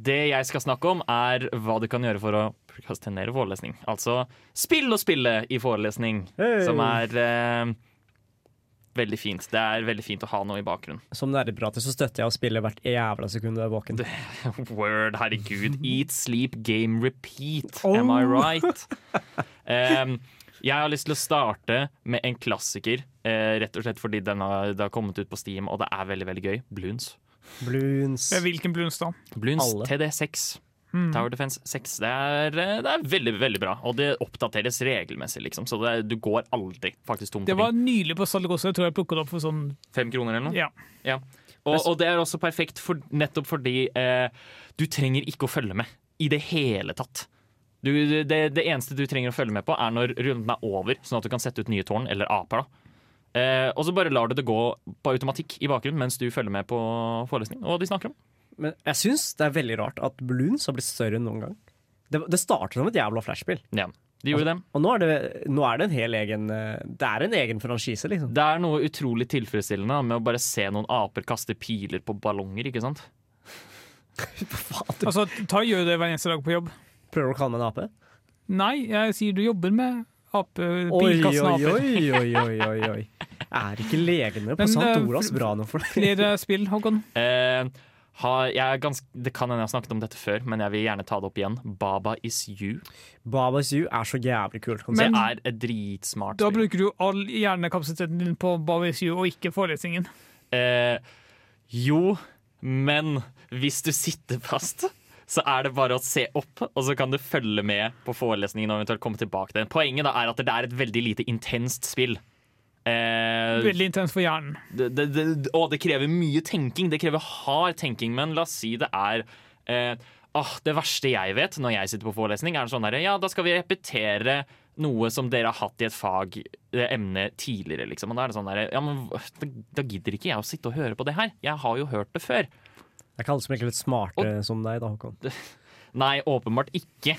Det jeg skal snakke om, er hva du kan gjøre for å prokrastinere forelesning. Altså spill og spille i forelesning, Hey. som er em, veldig fint. Det er veldig fint å ha noe i bakgrunnen. Som nerdeprater så støtter jeg å spille hvert jævla sekund du er våken. Word, herregud. Eat, sleep, game, repeat. Oh. Am I right? Um, jeg har lyst til å starte med en klassiker, uh, rett og slett fordi den har, det har kommet ut på Steam, og det er veldig veldig gøy. Bloons. Bloons. Hvilken Bloons da? Bloons TD6. Hmm. Tower Defense 6. Det er, eh, det er veldig veldig bra, og det oppdateres regelmessig, liksom. Så det, du går aldri faktisk tom Det var nylig på salg også. Jeg tror jeg plukket det opp for sånn Fem kroner eller noe? Ja. Og, og det er også perfekt for, nettopp fordi eh, du trenger ikke å følge med i det hele tatt. Du, det, det eneste du trenger å følge med på, er når runden er over, sånn at du kan sette ut nye tårn, eller aper. da. Eh, og så bare lar du det gå på automatikk i bakgrunnen mens du følger med på forelesningen og de snakker om. Men jeg syns det er veldig rart at Bloons har blitt større enn noen gang. Det, det startet som et jævla flashspill. Ja, de gjorde det. Og nå er det, nå er det en hel egen eh, Det er en egen franchise, liksom. Det er noe utrolig tilfredsstillende med å bare se noen aper kaste piler på ballonger, ikke sant? Altså, ta gjør det hver eneste dag på jobb. Prøver du å kalle meg en ape? Nei, jeg sier du jobber med ape, oi, aper. oi, oi, oi, oi, oi. Er ikke legene på Men, St. eh, Olavs bra nok for deg? Flere spill, Håkon? Eh, har, jeg er ganske, det kan hende jeg har snakket om dette før, men jeg vil gjerne ta det opp igjen. Baba is you. Baba is You er så jævlig kult Det er et dritsmart Da bruker du all hjernekapasiteten din på Baba is you, og ikke forelesningen. Eh, jo, men hvis du sitter fast, så er det bare å se opp, og så kan du følge med på forelesningen og eventuelt komme tilbake til den. Poenget da er at det er et veldig lite intenst spill. Eh, Veldig intens for hjernen. det, det, det, og det krever mye tenking. Det krever hard tenking, men la oss si det er eh, ah, Det verste jeg vet når jeg sitter på forelesning, er sånn derre Ja, da skal vi repetere noe som dere har hatt i et fag, eh, emne, tidligere, liksom. Og da er det sånn derre Ja, men da, da gidder ikke jeg å sitte og høre på det her. Jeg har jo hørt det før. Det er ikke alle som er litt smarte som deg, da, Håkon. Nei, åpenbart ikke.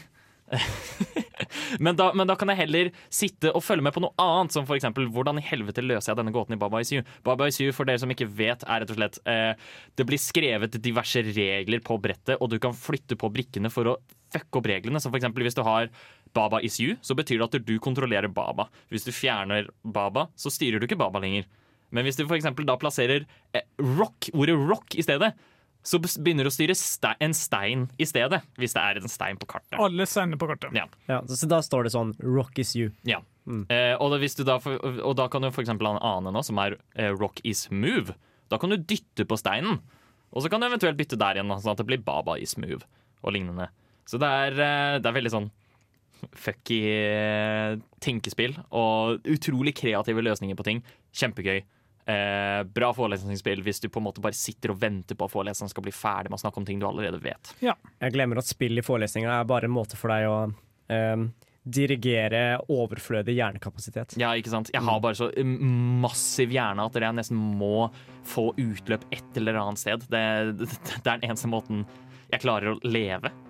men, da, men da kan jeg heller sitte og følge med på noe annet, som f.eks. hvordan i helvete løser jeg denne gåten i Baba Is You? Baba Is You, for dere som ikke vet, er rett og slett eh, Det blir skrevet diverse regler på brettet, og du kan flytte på brikkene for å fucke opp reglene. For eksempel hvis du har Baba Is You, så betyr det at du kontrollerer Baba. Hvis du fjerner Baba, så styrer du ikke Baba lenger. Men hvis du for da plasserer eh, rock, ordet rock i stedet, så begynner du å styre ste en stein i stedet, hvis det er en stein på kartet. Alle steiner på kartet. Ja. Ja, så da står det sånn Rock is you. Ja. Eh, og, da, hvis du da, for, og da kan du for eksempel ha en annen nå, som er eh, rock is move. Da kan du dytte på steinen, og så kan du eventuelt bytte der igjen, sånn at det blir baba is move og lignende. Så det er, eh, det er veldig sånn fucky eh, tenkespill og utrolig kreative løsninger på ting. Kjempegøy. Eh, bra forelesningsspill hvis du på en måte bare sitter og venter på at foreleseren skal bli ferdig med å snakke om ting du allerede vet. Ja. Jeg glemmer at spill i forelesninga er bare en måte for deg å eh, dirigere overflødig hjernekapasitet. Ja, ikke sant? Jeg har bare så massiv hjerne at jeg nesten må få utløp et eller annet sted. Det, det, det er den eneste måten jeg klarer å leve.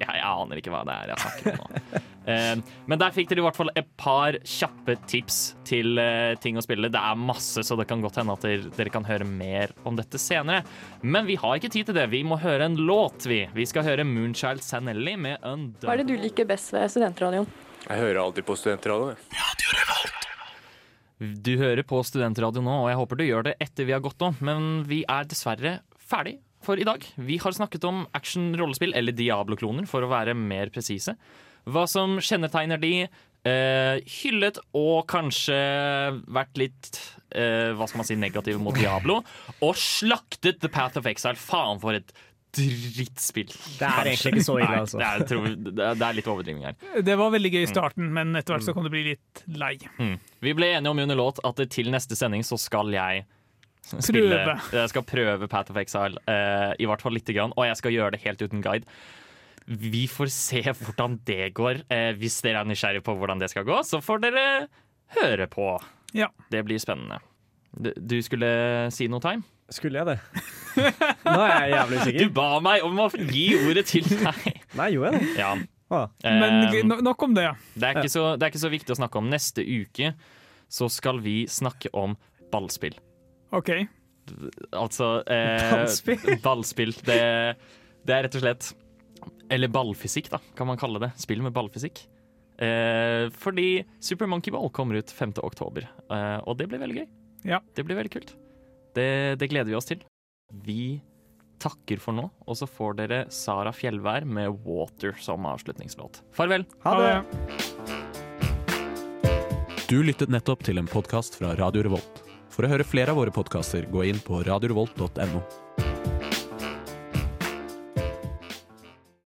Jeg, jeg aner ikke hva det er jeg snakker om nå. Eh, men der fikk dere i hvert fall et par kjappe tips til eh, ting å spille. Det er masse, så det kan godt hende at dere, dere kan høre mer om dette senere. Men vi har ikke tid til det. Vi må høre en låt, vi. Vi skal høre Moonchild Sanelli med Undone. Hva er det du liker best ved studentradioen? Jeg hører alltid på studentradioen. Du hører på Studentradio nå, og jeg håper du gjør det etter vi har gått om, men vi er dessverre ferdig for i dag. Vi har snakket om action-rollespill, eller Diablo-kloner, for å være mer presise. Hva som kjennetegner de, eh, hyllet og kanskje vært litt eh, hva skal man si, negativ mot Diablo, og slaktet The Path of Exile. Faen for et drittspill. Det er egentlig ikke så ille, Nei, altså. Det er, tror, det er- litt overdrivning her. Det var veldig gøy i Mm. starten, men etter hvert så kan det bli litt lei. Mm. Vi ble enige om under låt at til neste sending så skal jeg spille Prøve. Jeg skal prøve Path of Exile, eh, i hvert fall lite grann, og jeg skal gjøre det helt uten guide. Vi får se hvordan det går. Eh, hvis dere er nysgjerrige på hvordan det skal gå, så får dere høre på. Ja. Det blir spennende. Du, du skulle si noe, Time? Skulle jeg det? Nå er jeg jævlig usikker. Du ba meg om å gi ordet til deg. Nei, gjorde jeg det? Ja. Ah. Men no- nok om det, ja. Det er, ikke så, det er ikke så viktig å snakke om. Neste uke så skal vi snakke om ballspill. OK. Altså eh, Ballspill? ballspill. Det, det er rett og slett Eller ballfysikk, da, kan man kalle det. Spill med ballfysikk. Eh, fordi Super Monkey Ball kommer ut 5. oktober, eh, og det blir veldig gøy. Ja. Det blir veldig kult. Det, det gleder vi oss til. Vi takker for nå, og så får dere Sara Fjellvær med 'Water' som avslutningslåt. Farvel. Ha det! Du lyttet nettopp til en podkast fra Radio Revolt. For å høre flere av våre podkaster, gå inn på radiorevolt.no.